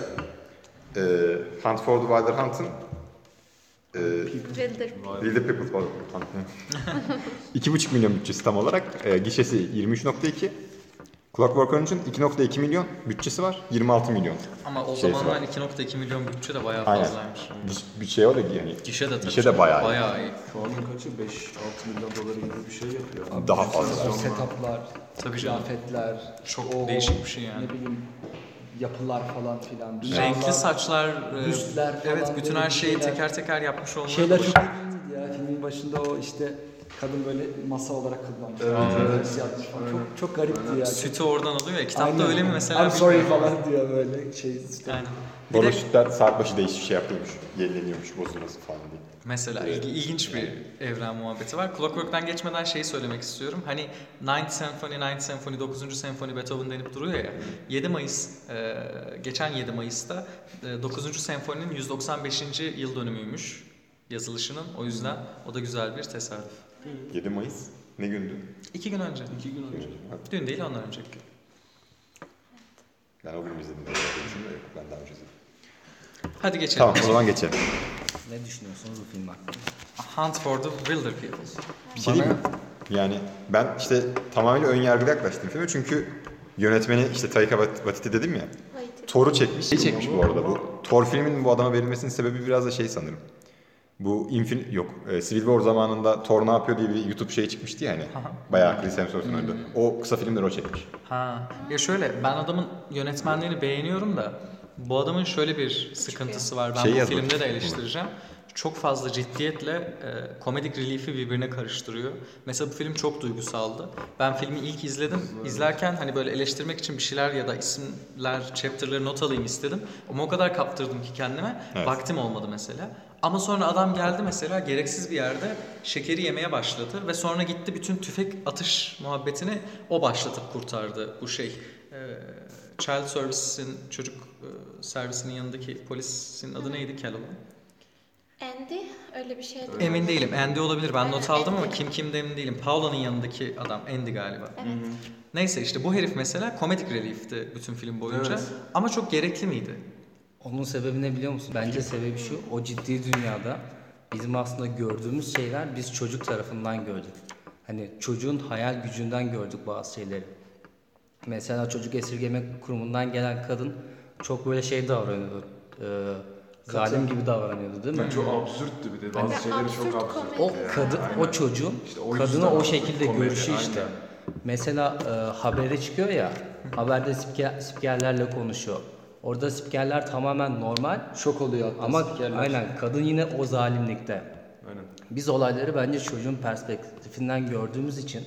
e, Hunt for the Wilder Hunt'ın e, Wilder. The People. Hunt. 2,5 milyon bütçesi tam olarak. E, gişesi 23.2. Clockwork Orange'ın 2.2 milyon bütçesi var. 26 milyon. Ama o zamanlar var. 2.2 milyon bütçe de bayağı Aynen. fazlaymış. Giş- Bütçeye o da yani Gişe de tabii. Gişe de bayağı iyi. Bayağı iyi. Şu anın kaçı? 5-6 milyon doları gibi bir şey yapıyor. Abi Daha fazla. Setuplar, Tabii kıyafetler, Çok o- değişik bir şey yani. Ne bileyim yapılar falan filan. Renkli binalar, saçlar, e, büstler falan. evet bütün her şeyi şeyler. teker teker yapmış olmaları. Şeyler çok ilginçti ya filmin başında o işte kadın böyle masa olarak kullanmış. Evet, evet. Yapmış falan. Çok, çok garipti ya. Sütü oradan alıyor ya. Kitapta Aynen. öyle mi mesela? I'm sorry bilmiyorum. falan diyor böyle şey. Işte. Aynen. Bir de sütler saat başı değişik şey yapıyormuş. Yenileniyormuş, bozulması falan diye. Mesela Evet. ilgi- ilginç bir evren muhabbeti var. Clockwork'tan geçmeden şeyi söylemek istiyorum. Hani 9th Symphony, 9th Symphony, 9. Senfoni Beethoven denip duruyor ya. 7 Mayıs, e, geçen 7 Mayıs'ta e, 9. Senfoninin 195. yıl dönümüymüş yazılışının. O yüzden o da güzel bir tesadüf. 7 Mayıs ne gündü? İki gün önce. İki gün önce. Dün değil ondan önceki. gün. Ben o gün izledim. Ben daha önce izledim. Hadi geçelim. Tamam o zaman geçelim. Ne düşünüyorsunuz bu film hakkında? Hunt for the Wilder People. Bir şey diyeyim mi? Yani ben işte tamamıyla ön yargılı yaklaştım filme çünkü yönetmeni işte Taika Waititi dedim ya. Wait. Thor'u çekmiş. Şey çekmiş bu arada bu. Thor filminin bu adama verilmesinin sebebi biraz da şey sanırım. Bu Infin yok. E, Civil War zamanında Thor ne yapıyor diye bir YouTube şey çıkmıştı ya hani. Bayağı Chris Hemsworth'un önünde. O kısa filmleri o çekmiş. Ha. Ya şöyle ben adamın yönetmenliğini beğeniyorum da bu adamın şöyle bir sıkıntısı var. Ben Şey bu filmde de eleştireceğim. Çok fazla ciddiyetle e, komedic relief'i birbirine karıştırıyor. Mesela bu film çok duygusaldı. Ben filmi ilk izledim. İzlerken hani böyle eleştirmek için bir şeyler ya da isimler, chapter'ları not alayım istedim. Ama o kadar kaptırdım ki kendime. Evet. Vaktim olmadı mesela. Ama sonra adam geldi mesela gereksiz bir yerde şekeri yemeye başladı ve sonra gitti bütün tüfek atış muhabbetini o başlatıp kurtardı bu şey. e, Child Services'in çocuk e, servisinin yanındaki polisin adı neydi Kel olan? Andy öyle bir şeydi. Emin değilim. Andy olabilir. Ben not aldım ama kim kimde emin değilim. Paula'nın yanındaki adam Andy galiba. Evet. Neyse işte bu herif mesela komik relief'ti bütün film boyunca. Evet. Ama çok gerekli miydi? Onun sebebi ne biliyor musun? Bence sebebi şu, o ciddi dünyada bizim aslında gördüğümüz şeyler biz çocuk tarafından gördük. Hani çocuğun hayal gücünden gördük bazı şeyleri. Mesela çocuk esirgeme kurumundan gelen kadın çok böyle şey davranıyordu. Ee, zalim gibi davranıyordu değil mi? Yani çok absürttü bir de. Bazı Yani şeyleri absürt çok absürt. O yani. kadın, Aynen. o çocuğun İşte o kadını yüzden o şekilde komedi, görüşü işte. aynen. Mesela e, habere çıkıyor ya, haberde spiker, spikerlerle konuşuyor. Orada spikerler tamamen normal Şok oluyor hatta ama spikerler. aynen kadın yine o zalimlikte. Aynen. Biz olayları bence çocuğun perspektifinden gördüğümüz için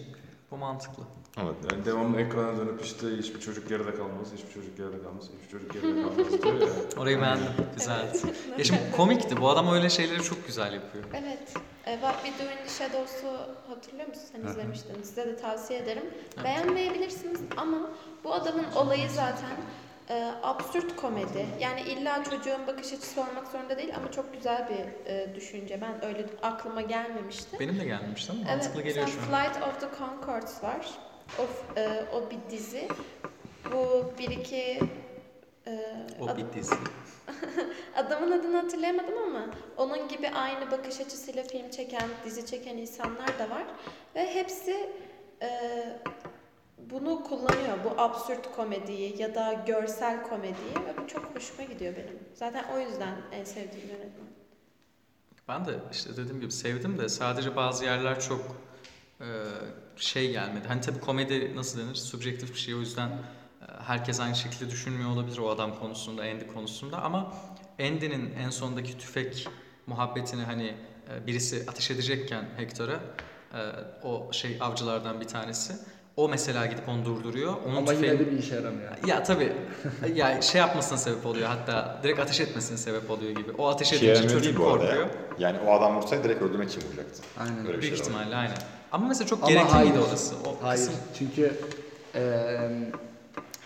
Bu mantıklı. Evet. Yani devamlı ekrana dönüp işte hiçbir çocuk geride kalmaz, hiçbir çocuk geride kalmaz, hiçbir çocuk geride kalmaz diyor ya. Orayı beğendim. Güzeldi. ya şimdi komikti. Bu adam öyle şeyleri çok güzel yapıyor. Evet. E, What We Do in the Shadows'u hatırlıyor musun? Sen izlemiştin. Size de tavsiye ederim. Beğenmeyebilirsiniz ama bu adamın olayı zaten e, absürt komedi. Yani illa çocuğun bakış açısı olmak zorunda değil ama çok güzel bir e, düşünce. Ben öyle aklıma gelmemişti. Benim de gelmişti ama Evet, mantıklı geliyor şu an. Flight of the Conchords var. O, e, o bir dizi. Bu bir iki e, O ad- bir dizi. adamın adını hatırlayamadım ama onun gibi aynı bakış açısıyla film çeken, dizi çeken insanlar da var. Ve hepsi e, bunu kullanıyor. Bu absürt komediyi ya da görsel komediyi ve bu çok hoşuma gidiyor benim. Zaten o yüzden en sevdiğim yönetmen. Ben de işte dediğim gibi sevdim de sadece bazı yerler çok e, şey gelmedi. Hani tabii komedi nasıl denir? Subjektif bir şey o yüzden e, herkes aynı şekilde düşünmüyor olabilir o adam konusunda, Andy konusunda ama Andy'nin en sondaki tüfek muhabbetini hani e, birisi ateş edecekken Hector'a o şey avcılardan bir tanesi o mesela gidip onu durduruyor. Onun Ama tüfeği- yine de bir işe yaramıyor. ya tabii. ya şey yapmasına sebep oluyor hatta direkt ateş etmesine sebep oluyor gibi. O ateş Şey edince değil çocuk arada ya. korkuyor. Yani o adam vursaydı direkt öldürmek için vuracaktı. Aynen. Öyle bir Büyük şey var. ihtimalle aynen. Ama mesela çok Ama gerekli hayır. miydi orası? O Hayır. kısım Çünkü eee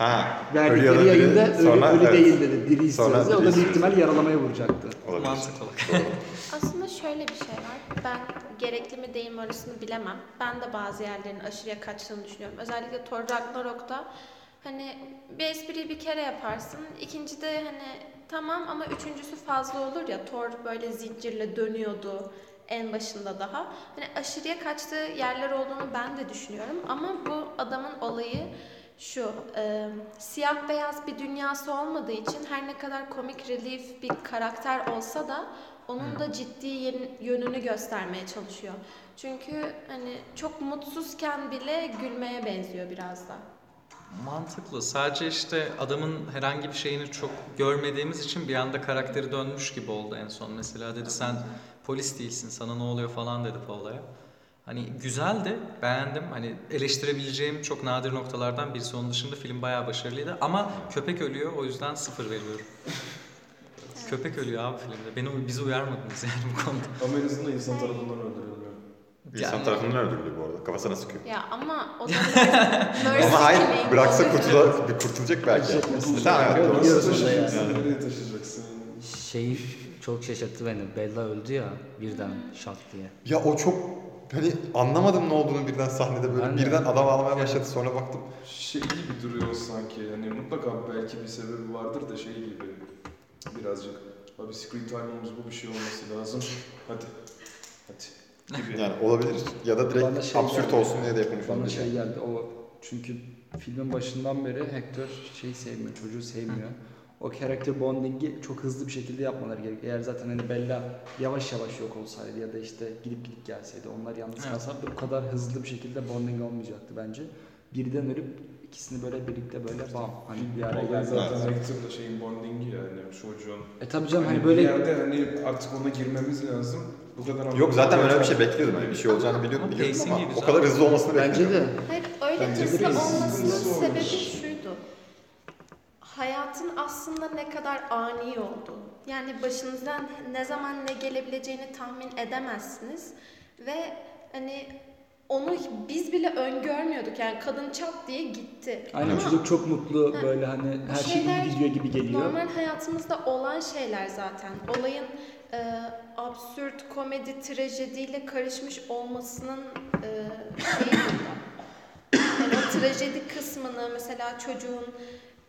Ha. ölü verdikleri diri, yayında ölü, sonra- ölü evet. değil dedi. Diri istiyoruz. O da büyük ihtimal yaralamaya vuracaktı. Olabilir. mantıklı. Aslında şöyle bir şey var. Ben gerekli mi değil mi orasını bilemem. Ben de bazı yerlerin aşırıya kaçtığını düşünüyorum. Özellikle Thor Ragnarok'ta hani bir espriyi bir kere yaparsın. İkincide hani tamam ama üçüncüsü fazla olur ya. Thor böyle zincirle dönüyordu en başında daha. Hani aşırıya kaçtığı yerler olduğunu ben de düşünüyorum. Ama bu adamın olayı şu, e, siyah beyaz bir dünyası olmadığı için her ne kadar komik relief bir karakter olsa da onun da ciddi yen- yönünü göstermeye çalışıyor. Çünkü hani çok mutsuzken bile gülmeye benziyor biraz da. Mantıklı. Sadece işte adamın herhangi bir şeyini çok görmediğimiz için bir anda karakteri dönmüş gibi oldu en son. Mesela dedi sen polis değilsin sana ne oluyor falan dedi Paula'ya. Hani güzeldi, beğendim. Hani eleştirebileceğim çok nadir noktalardan birisi. Onun dışında film bayağı başarılıydı. Ama köpek ölüyor o yüzden sıfır veriyorum. Köpek ölüyor abi filmde. Beni bizi uyarmadınız yani bu konuda. Ama en azından insan tarafından öldürülmüyor. İnsan Yani- tarafından öldürüldü bu arada. Kafasına sıkıyor. Ya ama o da Ama hayır bıraksa kurtula, bir kurtulacak belki. Kurtulacak. E, tamam evet doğru. Taşıyacaksın? Şeyi çok şaşırttı beni. Bella öldü ya birden şak diye. Ya o çok hani anlamadım ne olduğunu birden sahnede böyle Ben de. birden adam ağlamaya başladı sonra baktım. Şey gibi duruyor sanki. Yani mutlaka belki bir sebebi vardır da şey gibi. Birazcık. Abi screen time'ımız bu bir şey olması lazım. Hadi. Hadi. Gibi. Yani olabilir ya da direkt şey absürt geldi. olsun diye de yapılmış Bana şey geldi o çünkü filmin başından beri Hector şey sevmiyor, çocuğu sevmiyor. O karakter bondingi çok hızlı bir şekilde yapmaları gerekiyor. Eğer zaten hani Bella yavaş yavaş yok olsaydı ya da işte gidip gidip gelseydi onlar yalnız Evet. kalsa bu kadar hızlı bir şekilde bonding olmayacaktı bence. Birden ölüp ikisini böyle birlikte böyle bam hani bir araya geldi. zaten Hector'la şeyin bondingi yani çocuğun. E tabii canım Hani hani böyle bir yerde hani artık ona girmemiz lazım. Bu kadar Yok zaten öyle bir şey bekliyordum. Hani bir şey olacağını biliyordum, biliyordum ama o kadar hızlı olmasını bence bekliyordum. de Hayır öyle Bence hızlı olmasının sebebi aslında ne kadar ani oldu. Yani başınızdan ne zaman ne gelebileceğini tahmin edemezsiniz. Ve hani onu biz bile öngörmüyorduk. Yani kadın çat diye gitti. aynen Ama çocuk çok mutlu Ha, böyle hani her şey şeyler iyi gidiyor gibi geliyor. Normal hayatımızda olan şeyler zaten. Olayın e, absürt komedi trajediyle karışmış olmasının e, şeyi burada. Yani o trajedi kısmını mesela çocuğun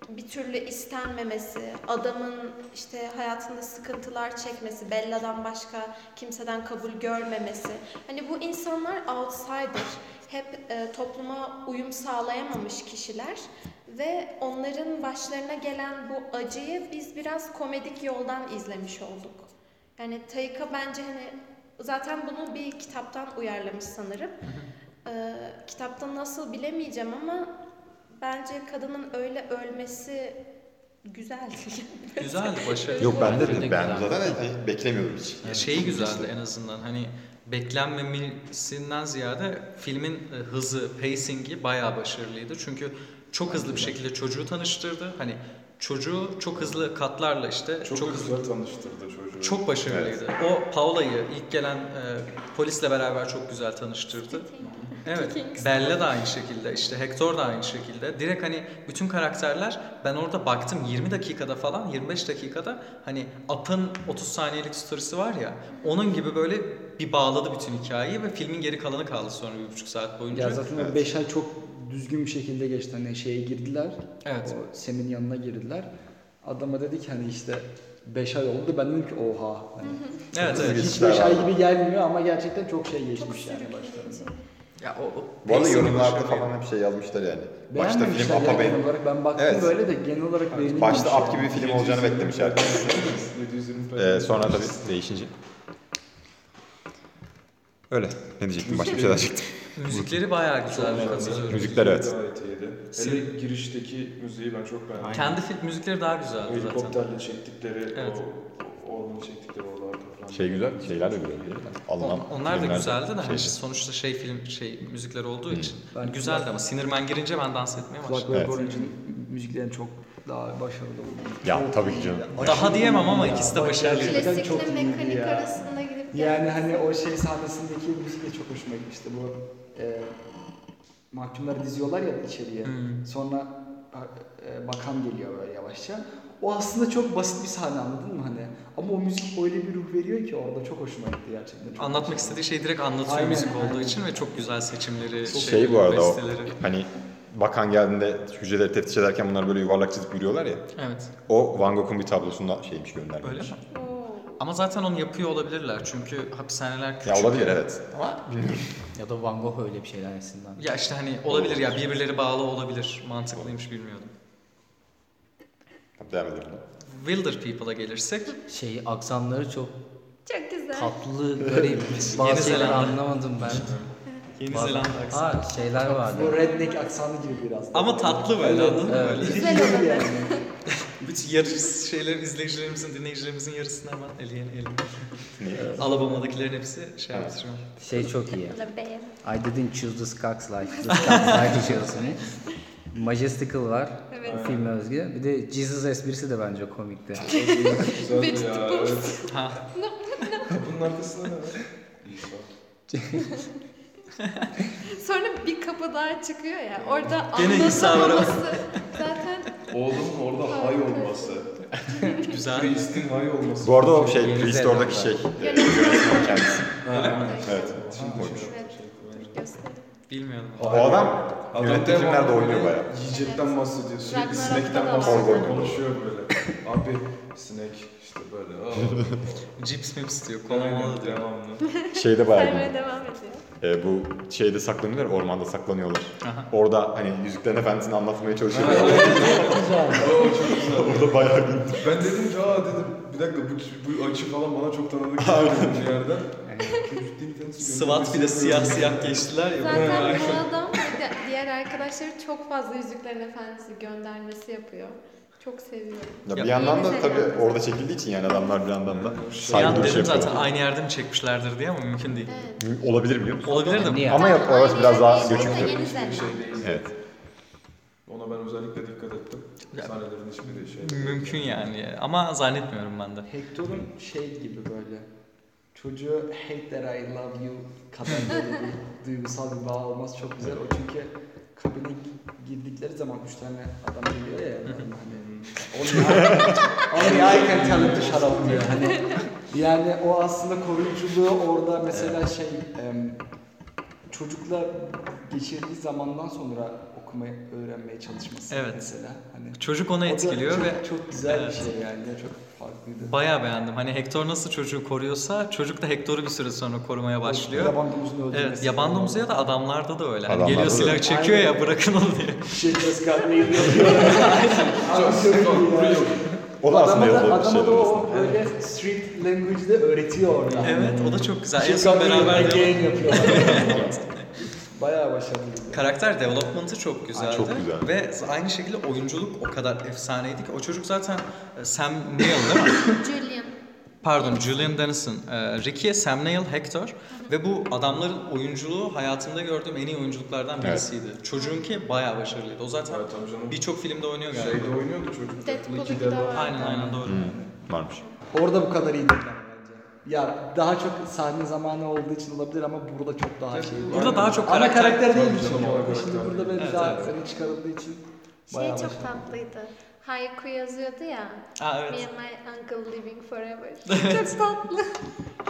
bir türlü istenmemesi, adamın işte hayatında sıkıntılar çekmesi, Bella'dan başka kimseden kabul görmemesi. Hani bu insanlar outsider, hep e, topluma uyum sağlayamamış kişiler ve onların başlarına gelen bu acıyı biz biraz komedik yoldan izlemiş olduk. Yani Taika bence hani zaten bunu bir kitaptan uyarlamış sanırım. Ee, kitapta nasıl bilemeyeceğim ama bence kadının öyle ölmesi güzeldi. Güzeldi, başarılı. Yok bende de de güzel. zaten hani beklemiyordum hiç. Ya şeyi güzeldi en azından hani beklenmemesinden ziyade filmin e, hızı, pacingi bayağı başarılıydı. Çünkü çok hızlı bir şekilde çocuğu tanıştırdı. Hani çocuğu çok hızlı katlarla işte Çok, çok, hızlı güzel tanıştırdı çocuğu. çok başarılıydı. O Paula'yı ilk gelen e, polisle beraber çok güzel tanıştırdı. Evet. Kingston. Bella da aynı şekilde, işte Hector da aynı şekilde. Direkt hani bütün karakterler ben orada baktım 20 dakikada falan 25 dakikada hani Up'ın 30 saniyelik storiesi var ya onun gibi böyle bir bağladı bütün hikayeyi ve filmin geri kalanı kaldı sonra bir buçuk saat boyunca. Ya zaten o 5 ay çok düzgün bir şekilde geçti. Hani şeye girdiler. Evet. O Sem'in yanına girdiler. Adama dedi ki hani işte 5 ay oldu. Ben dedim ki oha. Hani Evet Çok evet. hiç 5 ay gibi gelmiyor ama gerçekten çok şey geçmiş yani başlarında. Ya o, o Bu arada yorumlarda falan hep şey yazmışlar yani. Başta film apa beğen. olarak. Ben baktım Evet. böyle de genel olarak beğenilmemiş. Başta yani. ap gibi bir film olacağını beklemiş herkes. 720 Ee, sonra tabii değişince. Öyle. Ne diyecektim? Başka bir şeyler diyecektim. Müzikleri bayağı güzel katılıyorum. Müzikler evet. Hele girişteki müziği ben çok beğendim. Kendi film müzikleri daha güzeldi zaten. Helikopterle çektikleri, Evet. o, o çektikleri. Şey güzel, şeyler de güzel. Alınan On- onlar da filmler güzeldi de hani sonuçta şey film şey müzikler olduğu için Ben güzeldi ama Sinirmen girince ben dans etmeye başladım. Kulak ve Evet. Orange'ın müziklerin çok daha başarılı olduğunu. Ya Çok tabii ki canım. Daha diyemem ama ya. ikisi de başarılı. gerçekten çok Klasikle iyiydi mekanik ya. arasında gidip Yani hani o şey sahnesindeki müzik de çok hoşuma gitmişti. Bu e, mahkumları diziyorlar ya içeriye. Hmm. Sonra e, bakan geliyor böyle yavaşça. O aslında çok basit bir sahne anladın mı hani? Ama o müzik öyle bir ruh veriyor ki orada çok hoşuma gitti gerçekten. Çok Anlatmak istediği şeyi direkt anlatıyor Aynen, müzik olduğu aynen. için ve çok güzel seçimleri, Şey şeyleri, bu arada o besteleri. hani bakan geldiğinde hücreleri teftiş ederken bunlar böyle yuvarlak çizip yürüyorlar ya. Evet. O Van Gogh'un bir tablosunda şeymiş göndermiş. Öyle mi? Ama zaten onu yapıyor olabilirler çünkü hapishaneler küçük. Ya olabilir evet. Ama Ya da Van Gogh öyle bir şeyler aslında. Ya işte hani olabilir ya birbirleri bağlı olabilir. Mantıklıymış bilmiyordum. Devam edelim. Wilder People'a gelirsek Şey aksanları çok Çok güzel. tatlı, garip. Yeni Bazı şeyler Zelanda. anlamadım ben. Yeni Bazı- Zelanda aksanı. Ha şeyler Bu vardı. redneck aksanı gibi biraz. Ama tatlı böyle anladın mı? Evet. Böyle. Güzel yani. Bütün yarış şeyler izleyicilerimizin, dinleyicilerimizin yarısını hemen eleyen elini. Niye? Alabama'dakilerin hepsi şey Evet. yaptı şu an. Şey çok iyi. Beğen. I didn't choose the Skaggs life. The Skaggs life chose me. Majestical var. Evet. O filme özgü. Bir de Jesus esprisi de bence komikti. Ha. Kapının arkasında ne var? Sonra bir kapı daha çıkıyor ya. Orada Gene anlatamaması zaten Oğlumun orada hay olması. Güzel. Priest'in hay olması. Bu arada o şey, Priest oradaki şey. yönetmen Kendisi. Ha, Evet. Şimdi Oymuş. Evet. Bilmiyordum. O adam yönettiği filmlerde oynuyor bayağı. Yiyecekten bahsediyor. Sürekli sinekten bahsediyor. Konuşuyor böyle. Abi sinek işte böyle. Aa, Cips mips diyor. Konumlu diyor. devamlı. Şeyde bayağı güldüm. devam ediyor. Ee, bu şeyde saklanıyorlar, ormanda saklanıyorlar. Aha. Orada hani Yüzüklerin Efendisi'ni anlatmaya çalışıyor. Oo, çok güzel. Orada bayağı güldüm. Ben dedim ki aa dedim bir dakika bu, bu açı falan bana çok tanıdık geliyor bir yerden. SWAT bir de siyah siyah geçtiler ya. Zaten bu adam diğer arkadaşları çok fazla Yüzüklerin Efendisi göndermesi yapıyor. Çok seviyorum. Ya bir Ya- yandan da tabii orada çekildiği için yani adamlar bir yandan da Bir saygı dedim zaten yapıyorlar. aynı yerde mi çekmişlerdir diye ama mümkün değil. Evet. Olabilir biliyor musun? Olabilir de? Ama Zaten orası biraz daha yerde göçüktü. Şey değil. Evet. Ona ben özellikle dikkat ettim. Ya- Sahnelerin hiçbiri şey. Mümkün yani ama zannetmiyorum ben de. Hector'un şey gibi böyle çocuğu hate that I love you kadar böyle bir duygusal bir bağ olması çok güzel. O çünkü kabine gi- girdikleri zaman üç tane adam geliyor ya. Hani, Only I can tell shut up diyor. Hani, yani o aslında koruyuculuğu orada mesela şey çocukla geçirdiği zamandan sonra okumayı öğrenmeye çalışması Evet. mesela. Hani, Çocuk onu o da etkiliyor çok, ve çok güzel Evet. bir şey yani çok farklıydı. bayağı beğendim. Hani Hector nasıl çocuğu koruyorsa çocuk da Hector'u bir süre sonra korumaya başlıyor. Yaban domuzunu öldürmesi. Evet, yaban domuzu ya da adamlarda da öyle. Hani Adamlarda geliyor da silah öyle. çekiyor ya bırakın onu diye. Şey me yapıyor. Abi çok. O da aslında Adama da, yazılı bir şey. adama da o böyle street language'de öğretiyor orada. Evet, o da çok güzel. En son beraber beraber de game yapıyor. Bayağı başarılıydı. Karakter development'ı çok güzeldi. Çok güzel. Ve aynı şekilde oyunculuk o kadar efsaneydi ki o çocuk zaten e, Sam Neill değil mi? Julian. Pardon, Julian Dennison. E, Ricky, Sam Neill, Hector ve bu adamların oyunculuğu hayatımda gördüğüm en iyi oyunculuklardan Evet. birisiydi. Çocuğunki bayağı başarılıydı. O zaten Evet birçok filmde oynuyor galiba. Şeyde oynuyordu çocuk. Deadpool Lucky'de 2'de var. var. Aynen aynen doğru. Hmm, varmış. Orada bu kadar iyi bence. Ya daha çok sahne zamanı olduğu için olabilir ama burada çok daha şey. Burada daha çok Ana karakter... karakter değil çünkü. orada. Şimdi karakter burada böyle değil. daha Evet, çıkarıldığı için Şey çok başarılı. tatlıydı. Haiku yazıyordu ya. Aa Me evet. and my uncle living forever. Çok tatlı.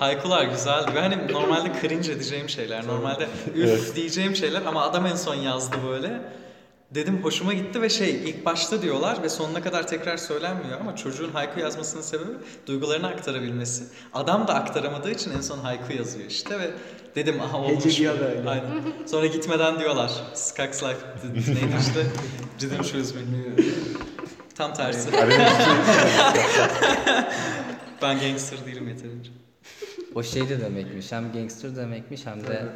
Haykular güzeldi. Ve hani normalde cringe edeceğim şeyler. Normalde üf diyeceğim şeyler ama adam en son yazdı böyle. Dedim hoşuma gitti ve şey ilk başta diyorlar ve sonuna kadar tekrar söylenmiyor ama çocuğun haiku yazmasının sebebi duygularını aktarabilmesi. Adam da aktaramadığı için en son haiku yazıyor işte ve dedim aha olmuş. Böyle. Aynen. Sonra gitmeden diyorlar. Skaks Life neydi işte? Didn't choose me. Tam tersi. ben gangster değilim yeterince. O şey de demekmiş. Hem gangster demekmiş hem de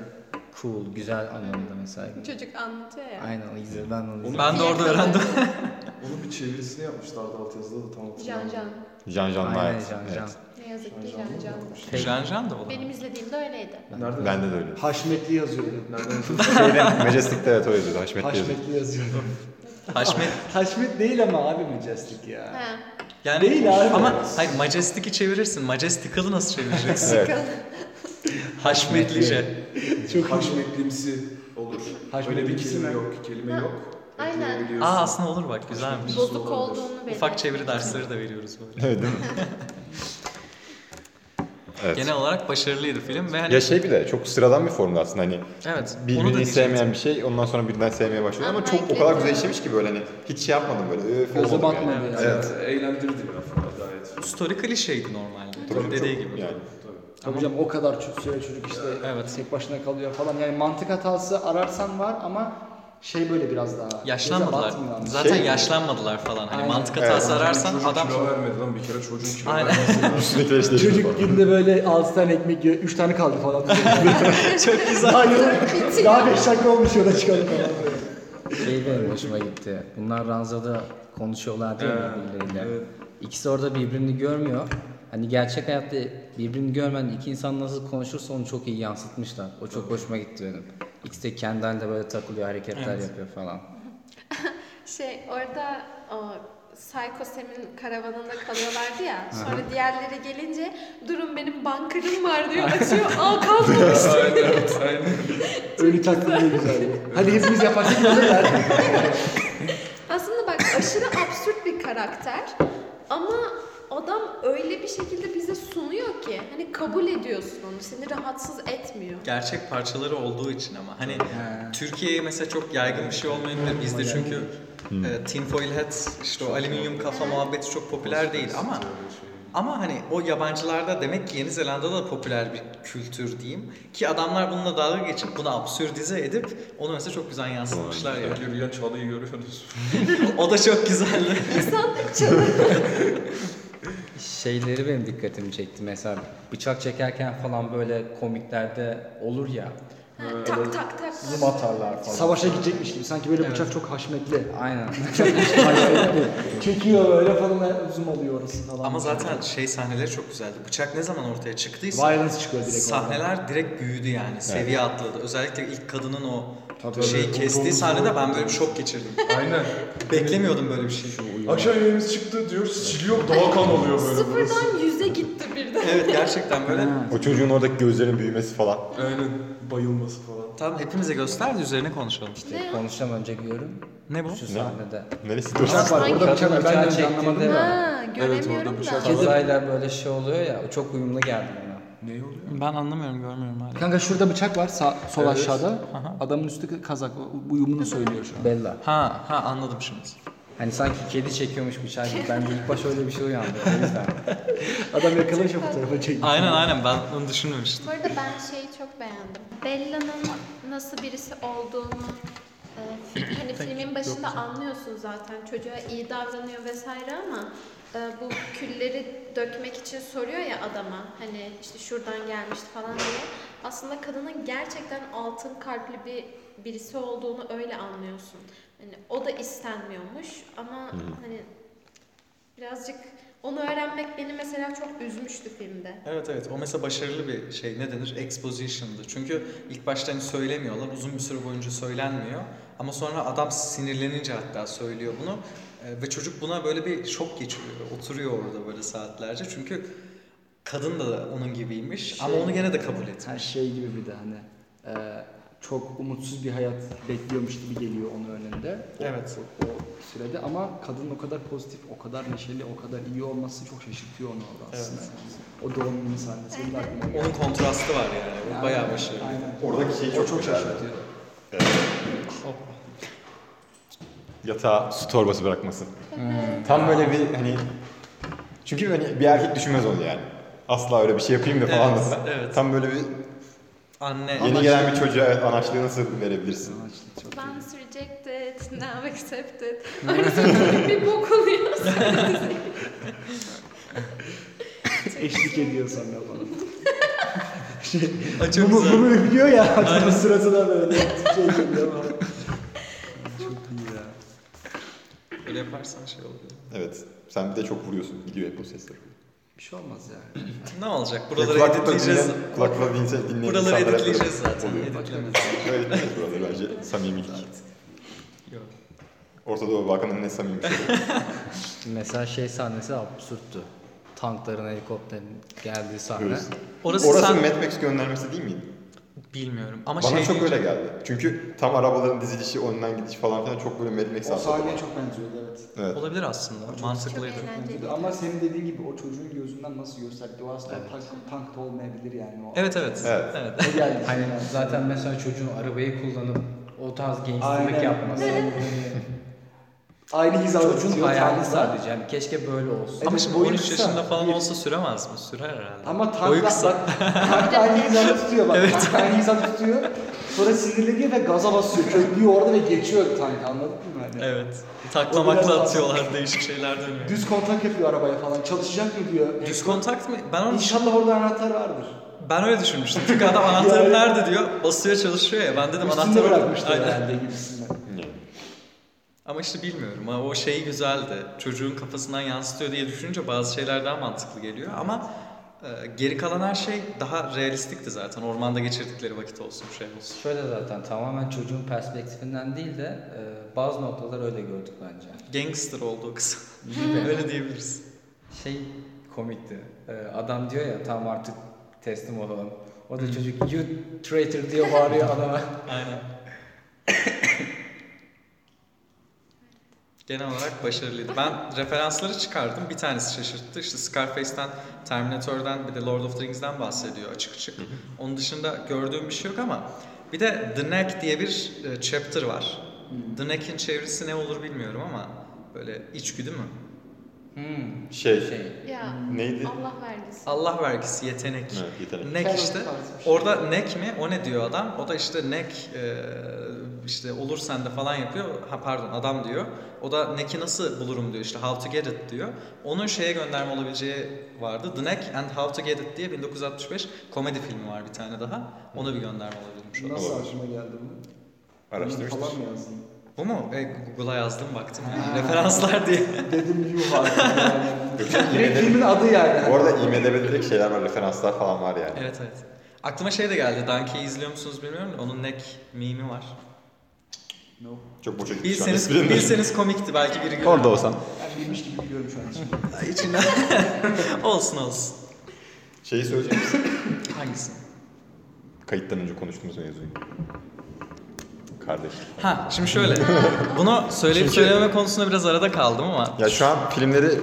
cool, güzel anlamında mesela. Çocuk anlatıyor ya. Aynen izledim ben. Ben de orada öğrendim. Onun bir çevirisini yapmışlardı altyazıda da tam Can hatırlamıyorum. Can. Can Can Aynen. Can Can. Evet. Ne yazık ki Can Can. Jan Jan da o da. Benim izlediğimde öyleydi. Nereden? Bende de öyle. Haşmetli yazıyordu. Nereden? Şeyde Majestic'te evet o yazıyordu. Haşmetli yazıyordu. Haşmetli yazıyordu. Haşmet Haşmet değil ama abi Majestic ya. Ha. yani Değil abi. ama hayır Majestic'i çevirirsin. Majestical'ı nasıl çevireceksin? Evet. Haşmetlice. Çok. Haşmetlimsi olur. Öyle bir kelime mi? yok. Kelime yok. Aynen. Aa aslında olur bak güzelmiş. Bozuk olduğunu belirtiyor. Ufak çeviri dersleri de veriyoruz böyle. Evet değil mi? evet. Genel olarak başarılıydı film ve hani Ya şey bir de çok sıradan bir formda aslında hani evet birbirini sevmeyen bir şey ondan sonra birden sevmeye başlıyor ama çok o kadar güzel işlemiş ki böyle hani hiç şey yapmadım böyle öf olmadım batmadı yani. yani. Evet. Evet. Eğlendirdi gayet. Story klişeydi normalde. Tabii, Dediği çok- gibi. yani. Tabii canım o kadar çok süre çocuk işte Evet. tek başına kalıyor falan. Yani mantık hatası ararsan var ama şey böyle biraz daha. Yaşlanmadılar. Zaten Şey- yaşlanmadılar falan. Hani Aynen. mantık Evet. hatası ararsan Çocuk adam kilo vermedi lan bir kere çocuğun kilo Aynen. işte Çocuk günde böyle 6 tane ekmek yiyor, 3 tane kaldı falan. çok güzel. Hayır, daha 5 dakika olmuş yola çıkalım falan. Şey benim hoşuma gitti. Bunlar ranzada konuşuyorlar değil mi birbirleriyle? İkisi orada birbirini görmüyor. Hani gerçek hayatta birbirini görmeyen iki insan nasıl konuşursa onu çok iyi yansıtmışlar. O çok hoşuma gitti benim. İkisi de kendi halinde böyle takılıyor, hareketler Evet. yapıyor falan. Şey orada o Psycho Sam'in karavanında kalıyorlardı ya. Sonra diğerleri gelince durun benim bankarım var diyor. Açıyor. Aa kalmamış. Aynen. Aynen. Ölü taklit ne güzel. Hadi hepimiz yaparsak olurlar. Aslında bak aşırı absürt bir karakter. Ama adam öyle bir şekilde bize sunuyor ki hani kabul ediyorsun onu. Seni rahatsız etmiyor. Gerçek parçaları olduğu için ama hani Türkiye'ye mesela çok yaygın bir şey olmayabilir. Bizde çünkü e, tinfoil hat işte o alüminyum kafa muhabbeti çok popüler değil ama ama hani o yabancılarda demek ki Yeni Zelanda'da da popüler bir kültür diyeyim. Ki adamlar bununla dalga geçip bunu absürdize edip onu mesela çok güzel yansıtmışlar yani. Yürüyen çalıyı görüyorsunuz. O da çok güzeldi. İnsan çalı. Şeyleri benim dikkatimi çekti. Mesela bıçak çekerken falan böyle komiklerde olur ya. tak tak tak. Zoom atarlar falan. Savaşa gidecekmiş gibi. Sanki böyle bıçak çok haşmetli. Aynen. Çekiyor böyle falan zoom alıyor orası falan. Ama zaten şey sahneleri çok güzeldi. Bıçak ne zaman ortaya çıktıysa Violence çıkıyor direkt sahneler direkt büyüdü yani. Seviye atladı. Özellikle ilk kadının o Tabii. şeyi Tabii, kestiği sahnede ben böyle bir şok geçirdim. Aynen. Beklemiyordum böyle bir şey. Akşam yemeğimiz çıktı diyor, siliyor, daha kan oluyor böyle. burası. Sıfırdan yüze gitti birden. Evet gerçekten böyle. O çocuğun oradaki gözlerin büyümesi falan. Aynen. Bayılması falan. Tamam hepimize göster de üzerine konuşalım. İşte konuşacağım önce görüyorum. Ne bu? Şu sahnede. Neresi? Bıçak var orada bıçak var. Ben de anlamadım. Ha, Evet, göremiyorum orada da. bıçak Kazayla böyle şey oluyor ya. O çok uyumlu geldi. Ne? Ben anlamıyorum görmüyorum hala. Kanka şurada bıçak var sağ, sol Evet. aşağıda. Aha. Adamın üstü kazak. Uyumunu söylüyor şu an. Bella. Ha ha anladım şimdi. Hani sanki kedi çekiyormuş bıçağı gibi. Ben de ilk başta öyle bir şey uyandı. O yüzden. Adam yakalamış o fotoğrafı çekmiş. Aynen aynen ben onu düşünmemiştim. Bu arada ben şeyi çok beğendim. Bella'nın nasıl birisi olduğunu hani filmin başında anlıyorsun zaten. Çocuğa iyi davranıyor vesaire ama e, bu külleri dökmek için soruyor ya adama. Hani işte şuradan gelmişti falan diye. Aslında kadının gerçekten altın kalpli bir birisi olduğunu öyle anlıyorsun. Hani o da istenmiyormuş ama hani birazcık onu öğrenmek beni mesela çok üzmüştü filmde. Evet evet o mesela başarılı bir şey ne denir? Exposition'dı. Çünkü ilk başta hani söylemiyorlar uzun bir süre boyunca söylenmiyor. Ama sonra adam sinirlenince hatta söylüyor bunu. Ee, ve çocuk buna böyle bir şok geçiriyor. Oturuyor orada böyle saatlerce. Çünkü kadın da onun gibiymiş ama Şey- onu gene de kabul Her etmiş. şey gibi bir de hani. e, çok umutsuz bir hayat bekliyormuş gibi geliyor onun önünde. O- Evet. O, o sürede ama kadının o kadar pozitif, o kadar neşeli, o kadar iyi olması çok şaşırtıyor onu orada aslında. O doğum günü sahnesi. Onun kontrastı var yani. Yani, bayağı başarılı. Aynen. Oradaki şey çok, çok şaşırtıyor. Ee, yatağa su torbası bırakması. Tam böyle bir hani çünkü hani bir erkek düşünmez onu yani. Asla öyle bir şey yapayım da falan Evet, evet. Tam böyle bir Anne. yeni gelen bir çocuğa evet, anaçlığı nasıl verebilirsin? Amaçlı çok iyi. Once rejected, now accepted. Aynı bir bok oluyor. Eşlik ediyor sonra bana. Güzel. bu böyle biliyor ya. Adamın sırasına böyle şey geliyor. Çok iyi ya. Öyle yaparsan şey oluyor. Evet. Sen bir de çok vuruyorsun. Gidiyor hep o sesler. Bir şey olmaz yani. Ne olacak? Buraları kulaklıkla editleyeceğiz. Kulaklıkla dinleyen, dinleyen Buraları editleyeceğiz zaten. Oluyor. Editlemez. Böyle editlemeyiz buraları bence. Samimilik. Yok. Orta Doğu Balkan'ın ne samimi şey. Mesela şey sahnesi absürttü. Tankların, helikopterin geldiği sahne. Evet. Orası, Orası sen... Mad Max göndermesi değil miydi? Bilmiyorum ama Bana şey çok deyince- öyle geldi. Çünkü tam arabaların dizilişi, önden gidiş falan filan çok böyle Mad Max O sahneye çok benziyordu evet. Evet. Olabilir aslında. Çok Mantıklıydı. eğlenceli. Bence de. Ama senin dediğin gibi o çocuğun gözünden nasıl gösterdi? O aslında tank, tank da olmayabilir yani. O. Evet evet. Evet. evet. O geldi. Hani yani. zaten mesela çocuğun arabayı kullanıp o tarz Aynen. yapması. Aynı hizada Çocuğun tutuyor hayali tankla. sadece yani keşke böyle olsun. Ama Evet, şimdi boyu 13 kısa. yaşında falan Bir- olsa süremez mi? Sürer herhalde. Ama Boyu tankla kısa. tank da aynı hizada tutuyor bak. Tank da aynı hizada tutuyor. Sonra sinirleniyor ve gaza basıyor. Köklüyor orada ve geçiyor tank anladın mı? Hani? Evet. Taklamakla atıyorlar. Değişik şeyler dönüyor. Düz kontak yapıyor arabaya falan. Çalışacak mı diyor. Düz kontakt mı? Ben onu İnşallah orada anahtar vardır. ben öyle düşünmüştüm. Çünkü adam anahtarım Yani- nerede diyor. Basıyor çalışıyor ya. Ben dedim Üstünde anahtar orada. Aynen. herhalde gibisinden. Ama işte bilmiyorum. O şey güzeldi. Çocuğun kafasından yansıtıyor diye düşününce bazı şeyler daha mantıklı geliyor. Ama e, geri kalan her şey daha realistikti zaten. Ormanda geçirdikleri vakit olsun, şey olsun. Şöyle zaten tamamen çocuğun perspektifinden değil de e, bazı noktalar öyle gördük bence. Gangster olduğu kısım. öyle diyebiliriz. Şey komikti. E, adam diyor ya tam artık teslim olalım. O da çocuk you traitor diye bağırıyor adama. Aynen. Genel olarak başarılıydı. Ben referansları çıkardım. Bir tanesi şaşırttı. İşte Scarface'ten, Terminator'dan bir de Lord of the Rings'den bahsediyor açık açık. Onun dışında gördüğüm bir şey yok ama bir de The Neck diye bir e, chapter var. The Neck'in çevirisi ne olur bilmiyorum ama böyle içgüdü mü? Hmm. Şey, Şey. Ya neydi? Allah vergisi. Allah vergisi yetenek. Evet, yetenek. Nek işte. Orada nek mi? O ne diyor adam? O da işte nek e, işte olur sende falan yapıyor. Ha pardon adam diyor. O da neki nasıl bulurum diyor işte how to get it diyor. Onun şeye gönderme olabileceği vardı. The Neck and How to Get It diye 1965 komedi filmi var bir tane daha. Ona bir gönderme olabilirmiş. o. Nasıl Olabilir. aklıma geldi bu? Araştırmıştır. Falan mı yazdın? Bu mu? E, Google'a yazdım baktım. Ha. Referanslar diye. Dedim yuh yani. Gökçen Direkt filmin adı yani. Bu arada IMDB'de direkt şeyler var, referanslar falan var yani. evet evet. Aklıma şey de geldi. Donkey'i izliyor musunuz bilmiyorum onun neck mimi var. No. Çok boşa gitti şu an Bilseniz, bilseniz komikti belki biri görür. Orada olsan. Ben bilmiş gibi biliyorum şu an şimdi. İçinden. olsun olsun. Şeyi söyleyecek misin? Hangisi? Kayıttan önce konuştuğumuz mevzuyu. Kardeş. Ha şimdi şöyle. Bunu söyleyip Çünkü- söylememe konusunda biraz arada kaldım ama. Ya şu an filmleri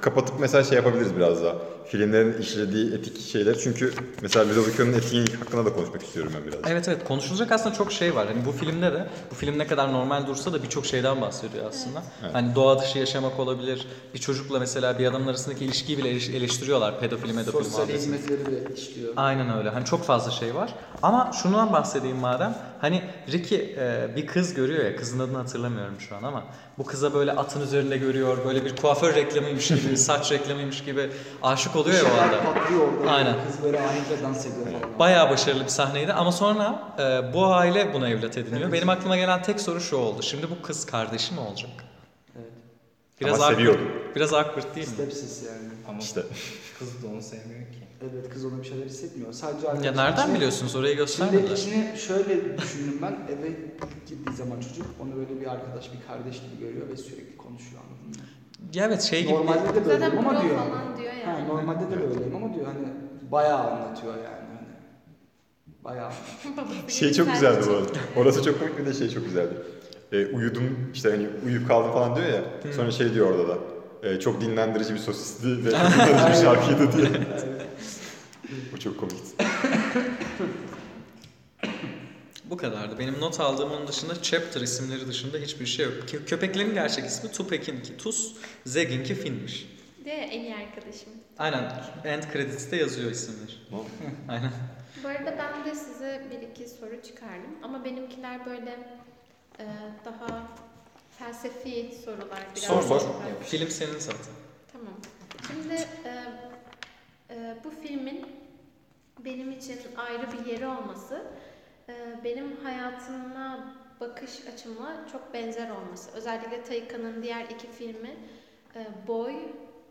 kapatıp mesela şey yapabiliriz biraz daha. Filmlerin işlediği etik şeyler. Çünkü mesela Ludovicio'nun etiği hakkında da konuşmak istiyorum ben biraz. Evet evet konuşulacak aslında çok şey var. Hani bu filmde de bu film ne kadar normal dursa da birçok şeyden bahsediyor aslında. Evet. Hani doğa dışı yaşamak olabilir. Bir çocukla mesela bir adamın arasındaki ilişkiyi bile eleş- eleştiriyorlar. Pedofili medofili Sosyal muhabbetini. hizmetleri de işliyor. Aynen öyle. Hani çok fazla şey var. Ama şundan bahsedeyim madem. Hani Ricky e, bir kız görüyor ya. Kızın adını hatırlamıyorum şu an ama. Bu kıza böyle atın üzerinde görüyor. Böyle bir kuaför reklamıymış gibi, saç reklamıymış gibi aşık oluyor ya o anda. patlıyor orada. Aynen. Kız böyle anında dans ediyor falan. Bayağı başarılı bir sahneydi ama sonra e, bu aile buna evlat ediniyor. Evet. Benim aklıma gelen tek soru şu oldu. Şimdi bu kız kardeşi mi olacak? Evet. Biraz Ama awkward, seviyordu. biraz awkward değil mi? Stepsis yani. Ama İşte. kız da onu sevmiyor ki. Evet kız ona bir şeyler hissetmiyor. Sadece Ya arkadaşlar nereden içine- biliyorsunuz? Orayı Şimdi göstermediler. içine şöyle düşündüm ben. Eve ilk girdiği zaman çocuk onu böyle bir arkadaş, bir kardeş gibi görüyor ve sürekli konuşuyor anladın mı? Ya evet şey gibi. Normalde de Zaten böyleyim ama diyor. falan diyor Ha, yani. normalde de böyleyim ama diyor hani bayağı anlatıyor yani. Hani. Bayağı. Babası Şey gibi çok güzeldi bu. Orası çok komik bir de şey çok güzeldi. E, uyudum işte hani uyuyup kaldım falan diyor ya. Sonra şey diyor orada da. e, çok dinlendirici bir sosisti ve dinlendirici bir şarkıydı diye. Bu çok komikti. Bu kadardı. Benim not aldığım onun dışında chapter isimleri dışında hiçbir şey yok. Kö- Köpeklerin gerçek ismi Tupek'inki Tus, Zeg'inki Finn'miş. De en iyi arkadaşım. Aynen. End credits'te yazıyor isimler. Aynen. Bu arada ben de size bir iki soru çıkardım. Ama benimkiler böyle e, daha felsefi sorular. Biraz Sor, sor. Film senin zaten. Tamam. Şimdi e, e, bu filmin benim için ayrı bir yeri olması, e, benim hayatıma bakış açımla çok benzer olması. Özellikle Tayka'nın diğer iki filmi e, Boy,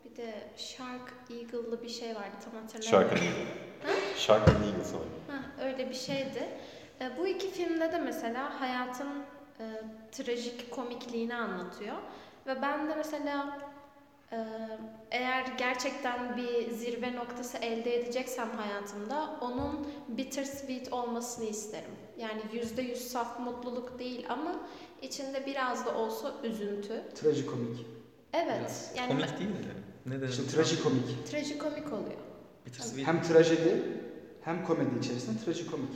bir de Shark Eagle'lı bir şey vardı tam hatırlamıyorum. Shark and Shark and Eagle sanırım. Öyle bir şeydi. E, bu iki filmde de mesela hayatın e, trajik komikliğini anlatıyor. Ve ben de mesela eğer gerçekten bir zirve noktası elde edeceksem hayatımda onun bittersweet olmasını isterim. Yani yüzde yüz saf mutluluk değil ama içinde biraz da olsa üzüntü. Trajikomik. Evet. Biraz Yani Komik değil de. Ne denir? İşte trajikomik. trajikomik oluyor. Bittersweet. Hem trajedi hem komedi içerisinde trajikomik.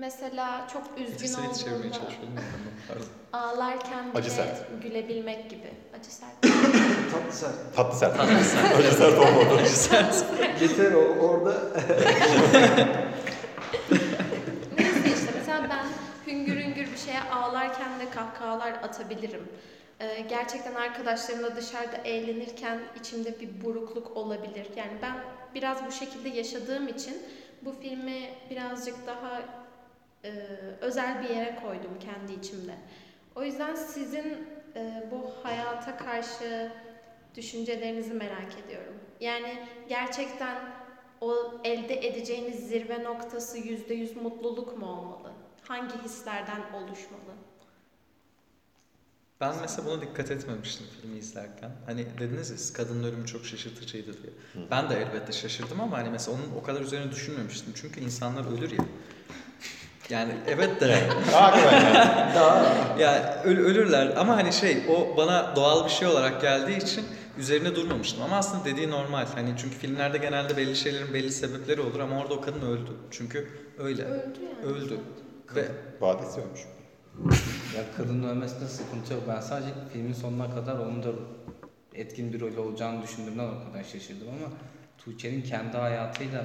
Mesela çok üzgün çevirmeye çalışıyorum. Pardon. ağlarken bile Acı sert. gülebilmek gibi. Acı sert. Tatlı sert. Tatlı sert. Tatlı sert. Acı sert olmadı. Yeter o orada Neyse işte mesela ben hüngür hüngür bir şeye ağlarken de kahkahalar atabilirim. Ee, gerçekten arkadaşlarımla dışarıda eğlenirken içimde bir burukluk olabilir. Yani ben biraz bu şekilde yaşadığım için bu filmi birazcık daha e, özel bir yere koydum kendi içimde. O yüzden sizin e, bu hayata karşı düşüncelerinizi merak ediyorum. Yani gerçekten o elde edeceğiniz zirve noktası yüzde yüz mutluluk mu olmalı? Hangi hislerden oluşmalı? Ben mesela buna dikkat etmemiştim filmi izlerken. Hani dediniz ya siz kadının ölümü çok şaşırtıcıydı diye. Ben de elbette şaşırdım ama hani mesela onun o kadar üzerine düşünmemiştim. Çünkü insanlar ölür ya. Yani evet de Hakikaten yani. yani öl- ölürler ama hani şey o bana doğal bir şey olarak geldiği için üzerine durmamıştım. Ama aslında dediği normal. Hani çünkü filmlerde genelde belli şeylerin belli sebepleri olur ama orada o kadın öldü. Çünkü öyle. Öldü yani. Öldü. Ve Badesi ölmüş. Ya kadının ölmesinde sıkıntı yok. Ben sadece filmin sonuna kadar onun da etkin bir rol olacağını düşündüğümden o kadar şaşırdım ama Tuğçe'nin kendi hayatıyla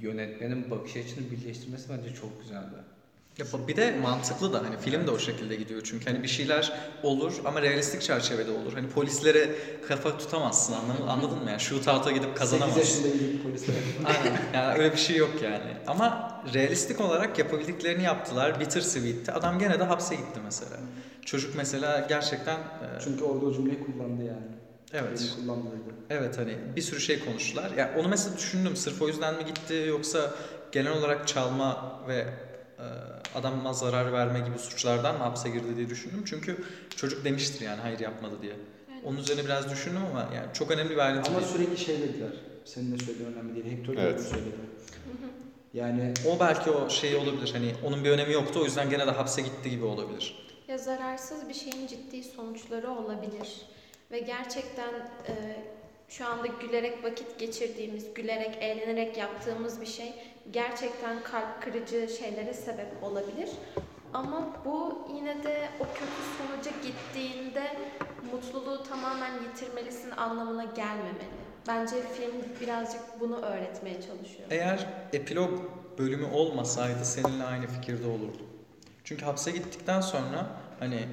yönetmenin bakış açını birleştirmesi bence çok güzeldi. Ya bir de mantıklı da hani film de o şekilde gidiyor çünkü hani bir şeyler olur ama realistik çerçevede olur. Hani polislere kafa tutamazsın anladın, anladın mı yani shootout'a gidip 8 kazanamazsın. yaşında gidip polisler. Aynen yani öyle bir şey yok yani. Ama realistik olarak yapabildiklerini yaptılar. Bittersweet'ti. Adam gene de hapse gitti mesela. Çocuk mesela gerçekten e, Çünkü orada o cümleyi kullandı yani. Evet. Evet hani bir sürü şey konuştular. Ya onu mesela düşündüm. Sırf o yüzden mi gitti yoksa genel olarak çalma ve e, adama zarar verme gibi suçlardan mı hapse girdi diye düşündüm. Çünkü çocuk demiştir yani hayır yapmadı diye. Aynen. Onun üzerine biraz düşündüm ama yani çok önemli bir ayrıntı Ama değil. sürekli şey dediler. Senin de söylediğin önemli değil. Hector Evet. evet. söyledi. Yani O belki o şey olabilir hani onun bir önemi yoktu o yüzden gene de hapse gitti gibi olabilir. Ya zararsız bir şeyin ciddi sonuçları olabilir. Ve gerçekten e, şu anda gülerek vakit geçirdiğimiz, gülerek, eğlenerek yaptığımız bir şey gerçekten kalp kırıcı şeylere sebep olabilir. Ama bu yine de o kötü sonuca gittiğinde mutluluğu tamamen yitirmelisin anlamına gelmemeli. Bence film birazcık bunu öğretmeye çalışıyor. Eğer epilog bölümü olmasaydı seninle aynı fikirde olurdum. Çünkü hapse gittikten sonra hani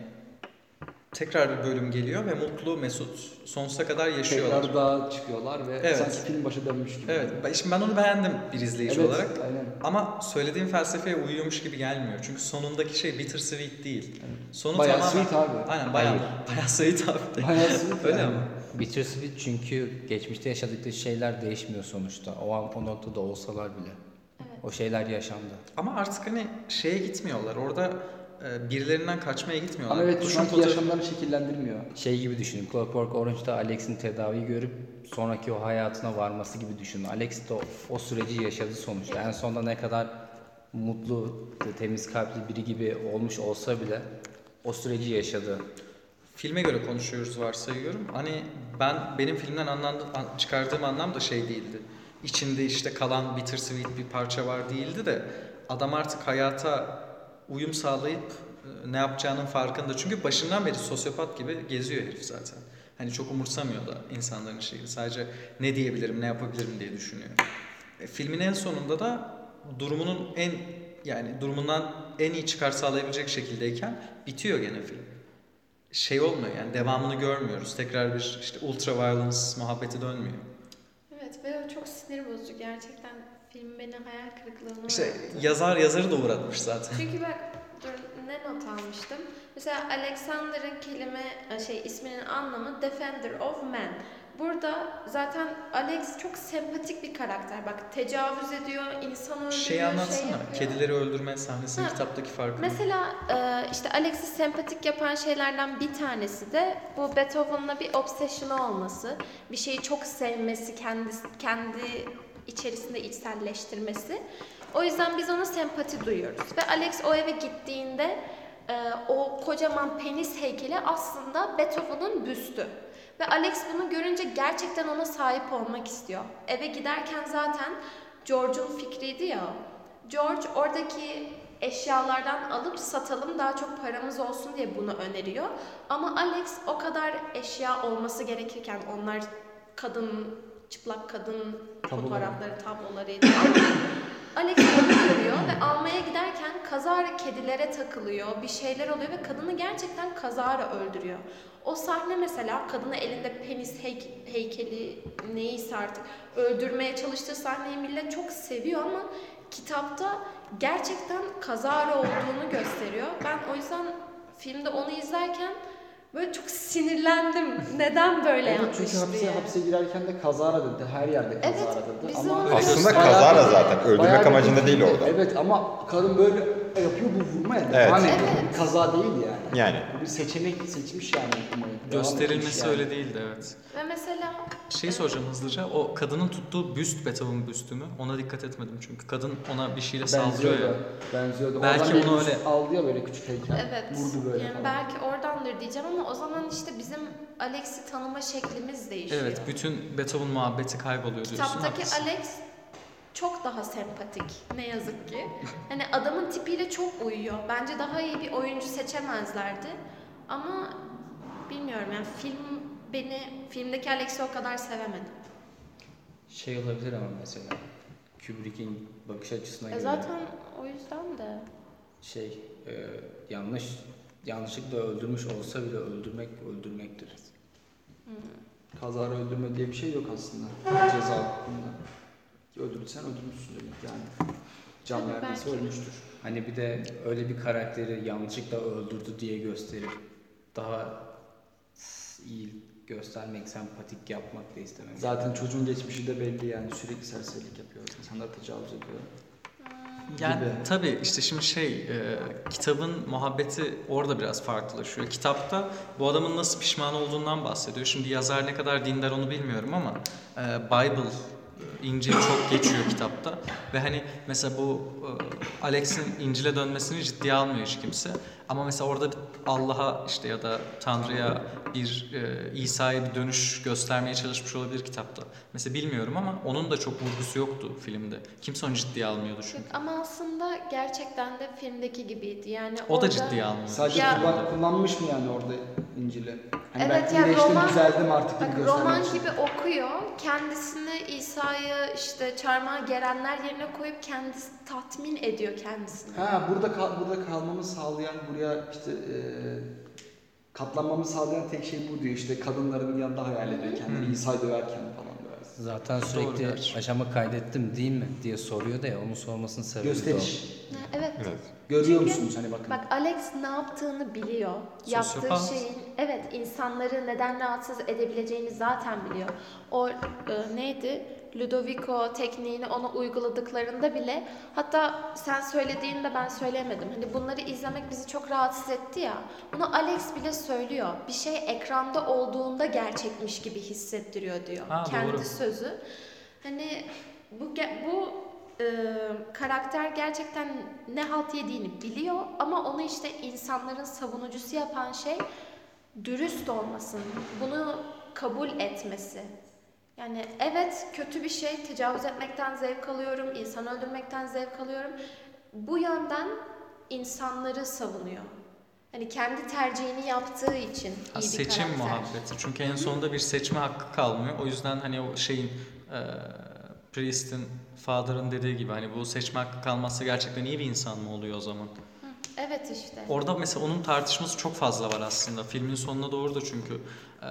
tekrar bir bölüm geliyor ve mutlu mesut sonsuza kadar yaşıyorlar. tekrar daha çıkıyorlar ve Evet. sanki film başı dönmüş gibi. Evet, ben- şimdi ben onu beğendim bir izleyici Evet, olarak. Aynen. Ama söylediğim felsefeye uyuyormuş gibi gelmiyor. Çünkü sonundaki şey bittersweet değil. Sonu Bayağı tamamen... sweet abi. Aynen bayağı, Hayır. bayağı sweet abi. Bayağı sweet Öyle yani. ama. Bittersweet çünkü geçmişte yaşadıkları şeyler değişmiyor sonuçta. O an o noktada olsalar bile. Evet. O şeyler yaşandı. Ama artık hani şeye gitmiyorlar. Orada birilerinden kaçmaya gitmiyorlar. Ama evet şu anki fotoğrafı- yaşamlarını şekillendirmiyor. Şey gibi düşünün. Clockwork Orange'da Alex'in tedaviyi görüp sonraki o hayatına varması gibi düşünün. Alex de o, o süreci yaşadı sonuçta. En sonunda ne kadar mutlu, temiz kalpli biri gibi olmuş olsa bile o süreci yaşadı. filme göre konuşuyoruz varsayıyorum. Hani ben benim filmden anlamda, an- çıkardığım anlam da şey değildi. İçinde işte kalan bittersweet bir parça var değildi de adam artık hayata uyum sağlayıp e, ne yapacağının farkında. Çünkü başından beri sosyopat gibi geziyor herif zaten. Hani çok umursamıyor da insanların şeyini. Sadece ne diyebilirim, ne yapabilirim diye düşünüyor. E, filmin en sonunda da durumunun en yani durumundan en iyi çıkar sağlayabilecek şekildeyken bitiyor gene film şey olmuyor yani devamını görmüyoruz. Tekrar bir işte ultra violence muhabbeti dönmüyor. Evet ve o çok sinir bozucu gerçekten. Film beni hayal kırıklığına İşte uğrattı. yazar yazarı da uğratmış zaten. Çünkü bak dur ne not almıştım. Mesela Alexander'ın kelime şey isminin anlamı Defender of Man. Burada zaten Alex çok sempatik bir karakter. Bak tecavüz ediyor, insan öldürüyor, Şeyi şey anlatsana. yapıyor. Kedileri öldürme sahnesinin Ha, kitaptaki farkı. Mesela e, işte Alex'i sempatik yapan şeylerden bir tanesi de bu Beethoven'la bir obsession'ı olması. Bir şeyi çok sevmesi, kendi, kendi içerisinde içselleştirmesi. O yüzden biz ona sempati duyuyoruz. Ve Alex o eve gittiğinde e, o kocaman penis heykeli aslında Beethoven'ın büstü. Ve Alex bunu görünce gerçekten ona sahip olmak istiyor. Eve giderken zaten George'un fikriydi ya. George oradaki eşyalardan alıp satalım daha çok paramız olsun diye bunu öneriyor. Ama Alex o kadar eşya olması gerekirken onlar kadın çıplak kadın Tabloları. fotoğrafları tablolarıydı. Alex onu görüyor ve almaya giderken kazara kedilere takılıyor, bir şeyler oluyor ve kadını gerçekten kazara öldürüyor. O sahne mesela kadını elinde penis heyk- heykeli neyse artık öldürmeye çalıştığı sahneyi millet çok seviyor ama kitapta gerçekten kazara olduğunu gösteriyor. Ben o yüzden filmde onu izlerken böyle çok sinirlendim. Neden böyle Evet yapmış çünkü hapse, diye. hapse girerken de kazara dedi. Her yerde Evet, kazara dedi. bizi Ama Aslında gösteriyor. kazara zaten. Öldürmek amacında bir- değil orada. Evet ama kadın böyle yapıyor bu vurma yani. Evet. Hani Evet. kaza değil yani. Yani. Bu bir seçenek seçmiş yani. Gösterilmesi yani. öyle değildi evet. Ve mesela Şey soracağım hızlıca. O kadının tuttuğu büst Beethoven büstü mü? Ona dikkat etmedim çünkü kadın ona bir şeyle saldırıyor ya. Benziyordu. Benziyordu. Belki Oradan onu öyle- aldı ya böyle küçük heykel. Evet. Vurdu böyle yani falan. belki oradandır diyeceğim ama o zaman işte bizim Alex'i tanıma şeklimiz değişiyor. Evet, bütün Beethoven muhabbeti kayboluyor diyorsun. Kitaptaki haklısın. Alex çok daha sempatik ne yazık ki. Hani adamın tipiyle çok uyuyor. Bence daha iyi bir oyuncu seçemezlerdi. Ama bilmiyorum yani film beni filmdeki Alex'i o kadar sevemedim. Şey olabilir ama mesela Kubrick'in bakış açısına E göre zaten o yüzden de şey e, yanlış yanlışlıkla öldürmüş olsa bile öldürmek öldürmektir. Kazara öldürme diye bir şey yok aslında. Ceza hukukunda. Öldürürsen öldürmüşsün demek yani. Can vermesi ölmüştür. Hani bir de öyle bir karakteri yanlışlıkla öldürdü diye gösterip daha iyi göstermek, sempatik yapmak da istemem. Zaten çocuğun geçmişi de belli yani sürekli serserilik yapıyor. İnsanlar tecavüz ediyor. Yani gibi. tabii işte şimdi şey e, kitabın muhabbeti orada biraz farklılaşıyor. Kitapta bu adamın nasıl pişman olduğundan bahsediyor. Şimdi yazar ne kadar dindar onu bilmiyorum ama e, Bible e, İncil çok geçiyor kitapta ve hani mesela bu e, Alex'in İncil'e dönmesini ciddiye almıyor hiç kimse. Ama mesela orada bir Allah'a işte ya da Tanrı'ya bir e, İsa'ya bir dönüş göstermeye çalışmış olabilir kitapta. Mesela bilmiyorum ama onun da çok vurgusu yoktu filmde. Kimse onu ciddiye almıyordu çünkü. Yok, ama aslında gerçekten de filmdeki gibiydi. Yani O da orada- ciddiye almıyor. Sadece Ya- kullan- kullanmış mı yani orada İncil'i? Hani Evet, ben ya iyileştim, roman- düzeldim artık gibi Bak roman için. gibi okuyor. Kendisini İsa'yı işte çarmıha gerenler yerine koyup kendisi tatmin ediyor kendisini. Ha burada kal- burada kalmamı sağlayan buraya işte e, katlanmamı sağlayan tek şey bu diyor işte kadınların yanında hayal ediyor kendini İsa döverken falan böyle. Zaten Doğru sürekli gerçi. aşama kaydettim değil mi diye soruyor da ya onun sormasının sebebi de o. Gösteriş. Evet. Evet. Görüyor Çünkü- musunuz hani bakın. Bak Alex ne yaptığını biliyor. Yaptığı Sosyopat. şeyin evet insanları neden rahatsız edebileceğini zaten biliyor. O e, neydi? Ludovico tekniğini ona uyguladıklarında bile hatta sen söylediğinde ben söyleyemedim. Hani bunları izlemek bizi çok rahatsız etti ya. Bunu Alex bile söylüyor. Bir şey ekranda olduğunda gerçekmiş gibi hissettiriyor diyor. Ha, Kendi doğru. sözü. Hani bu bu e, karakter gerçekten ne halt yediğini biliyor ama onu işte insanların savunucusu yapan şey dürüst olmasın. Bunu kabul etmesi. Yani evet kötü bir şey. Tecavüz etmekten zevk alıyorum. insan öldürmekten zevk alıyorum. Bu yönden insanları savunuyor. Hani kendi tercihini yaptığı için iyi Ha, bir seçim karakter. muhabbeti. Çünkü en sonunda bir seçme hakkı kalmıyor. O yüzden hani o şeyin e, Priest'in, Father'ın dediği gibi hani bu seçme hakkı kalmazsa gerçekten iyi bir insan mı oluyor o zaman? Evet işte. Orada mesela onun tartışması çok fazla var aslında. Filmin sonuna doğru da çünkü e,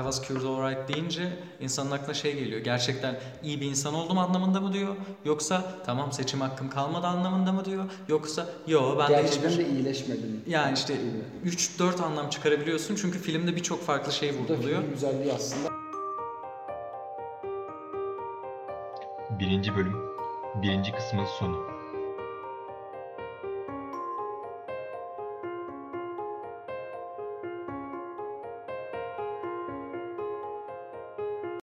I was cured alright deyince insanın aklına şey geliyor. Gerçekten iyi bir insan oldum anlamında mı diyor? Yoksa tamam seçim hakkım kalmadı anlamında mı diyor? Yoksa yo ben de Gerçekten hiçbir... de iyileşmedim. Yani işte gibi. 3-4 anlam çıkarabiliyorsun çünkü filmde birçok farklı şey Bu da vurguluyor. filmin güzelliği aslında. Birinci bölüm, birinci kısmın sonu.